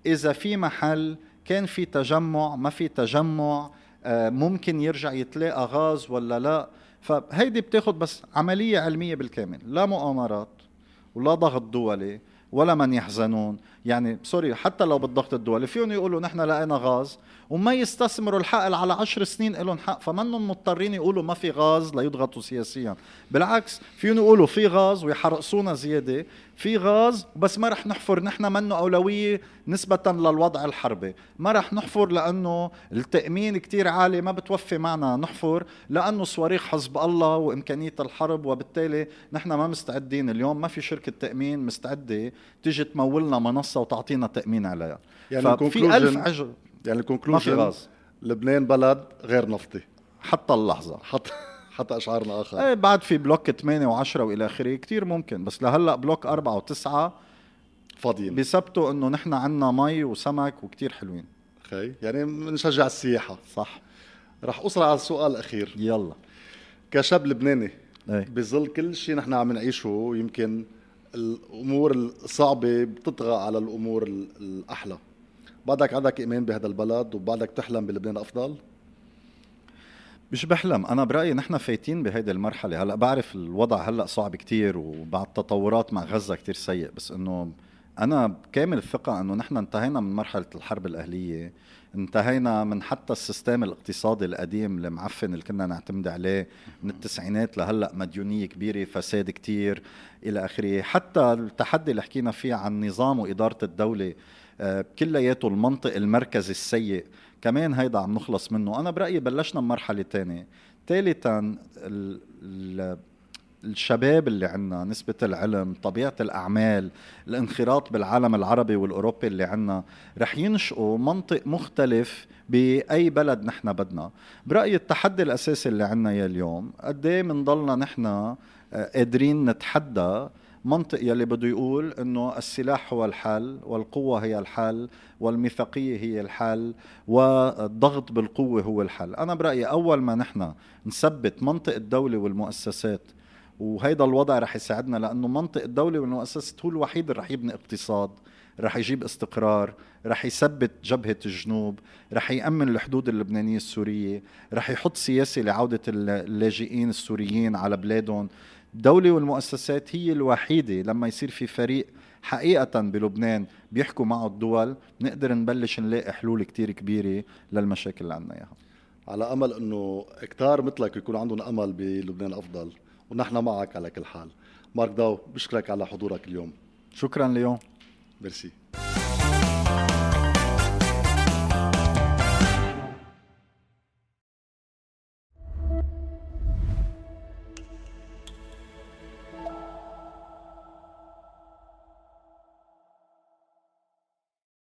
إذا في محل كان في تجمع ما في تجمع آه، ممكن يرجع يتلاقى غاز ولا لا. فهيدي بتاخد بس عملية علمية بالكامل لا مؤامرات ولا ضغط دولي ولا من يحزنون يعني سوري حتى لو بالضغط الدولي. فيهم يقولوا نحن لقينا غاز وما يستثمروا الحقل على عشر سنين لهم حق. فمنهم مضطرين يقولوا ما في غاز ليضغطوا سياسيا. بالعكس فيهم يقولوا في غاز ويحرقصونا زيادة. في غاز بس ما رح نحفر نحن منه أولوية نسبة للوضع الحربي. ما رح نحفر لأنه التأمين كتير عالي ما بتوفي معنا نحفر. لأنه صواريخ حزب الله وإمكانية الحرب. وبالتالي نحن ما مستعدين اليوم. ما في شركة تأمين مستعدة تيجي تمولنا منصة وتعطينا تأمين عليها. يعني ففي ألف عجل يعني الكونكلوجن ما في غاز. لبنان بلد غير نفطي. حتى اللحظة. حتى حتى أشعارنا آخر. إيه بعد في block 8 و10 وإلى آخره كثير ممكن بس لهلأ block 4 و9 فاضيين. بثبتوا إنه نحن عندنا مي وسمك وكثير حلوين. خي يعني بنشجع السياحة. صح. رح أسرع على السؤال الأخير. يلا. كشاب لبناني إيه؟ بظل كل شيء نحن عم نعيشه يمكن الأمور الصعبة بتطغى على الأمور الأحلى. بعدك عندك إيمان بهذا البلد وبعدك تحلم بلبنان أفضل؟ مش بحلم. أنا برأيي نحن فايتين بهيدي المرحلة. هلأ بعرف الوضع هلأ صعب كتير وبعد تطورات مع غزة كتير سيء بس إنه أنا كامل الثقة إنه نحن انتهينا من مرحلة الحرب الأهلية انتهينا من حتى السيستم الاقتصادي القديم المعفن اللي كنا نعتمد عليه من التسعينات لهلأ مديونية كبيرة فساد كتير إلى آخره. حتى التحدي اللي حكينا فيه عن نظام وإدارة الدولة آه، كلياته المنطق المركزي السيء كمان هيدا عم نخلص منه. أنا برأيي بلشنا بمرحلة ثانية ثالثا الشباب اللي عندنا نسبة العلم طبيعة الأعمال الانخراط بالعالم العربي والأوروبي اللي عندنا رح ينشئوا منطق مختلف بأي بلد نحن بدنا. برأيي التحدي الأساسي اللي عندنا يا اليوم قد إيه بنضلنا نحن آه، قادرين نتحدى منطق يلي بده يقول إنه السلاح هو الحل والقوة هي الحل والميثاقية هي الحل والضغط بالقوة هو الحل. أنا برأيي أول ما نحن نثبت منطق الدولة والمؤسسات وهيدا الوضع رح يساعدنا لأنه منطق الدولة والمؤسسات هو الوحيد اللي رح يبني اقتصاد رح يجيب استقرار رح يثبت جبهة الجنوب رح يأمن الحدود اللبنانية السورية رح يحط سياسة لعودة اللاجئين السوريين على بلادهم. الدولة والمؤسسات هي الوحيدة لما يصير في فريق حقيقة بلبنان بيحكوا معه الدول نقدر نبلش نلاقي حلول كتير كبيرة للمشاكل اللي عنا إياها. على أمل أنه كتار مثلك يكون عندهم أمل بلبنان أفضل. ونحن معك على كل حال. مارك داو بشكرك على حضورك اليوم. شكرا ليوم ميرسي.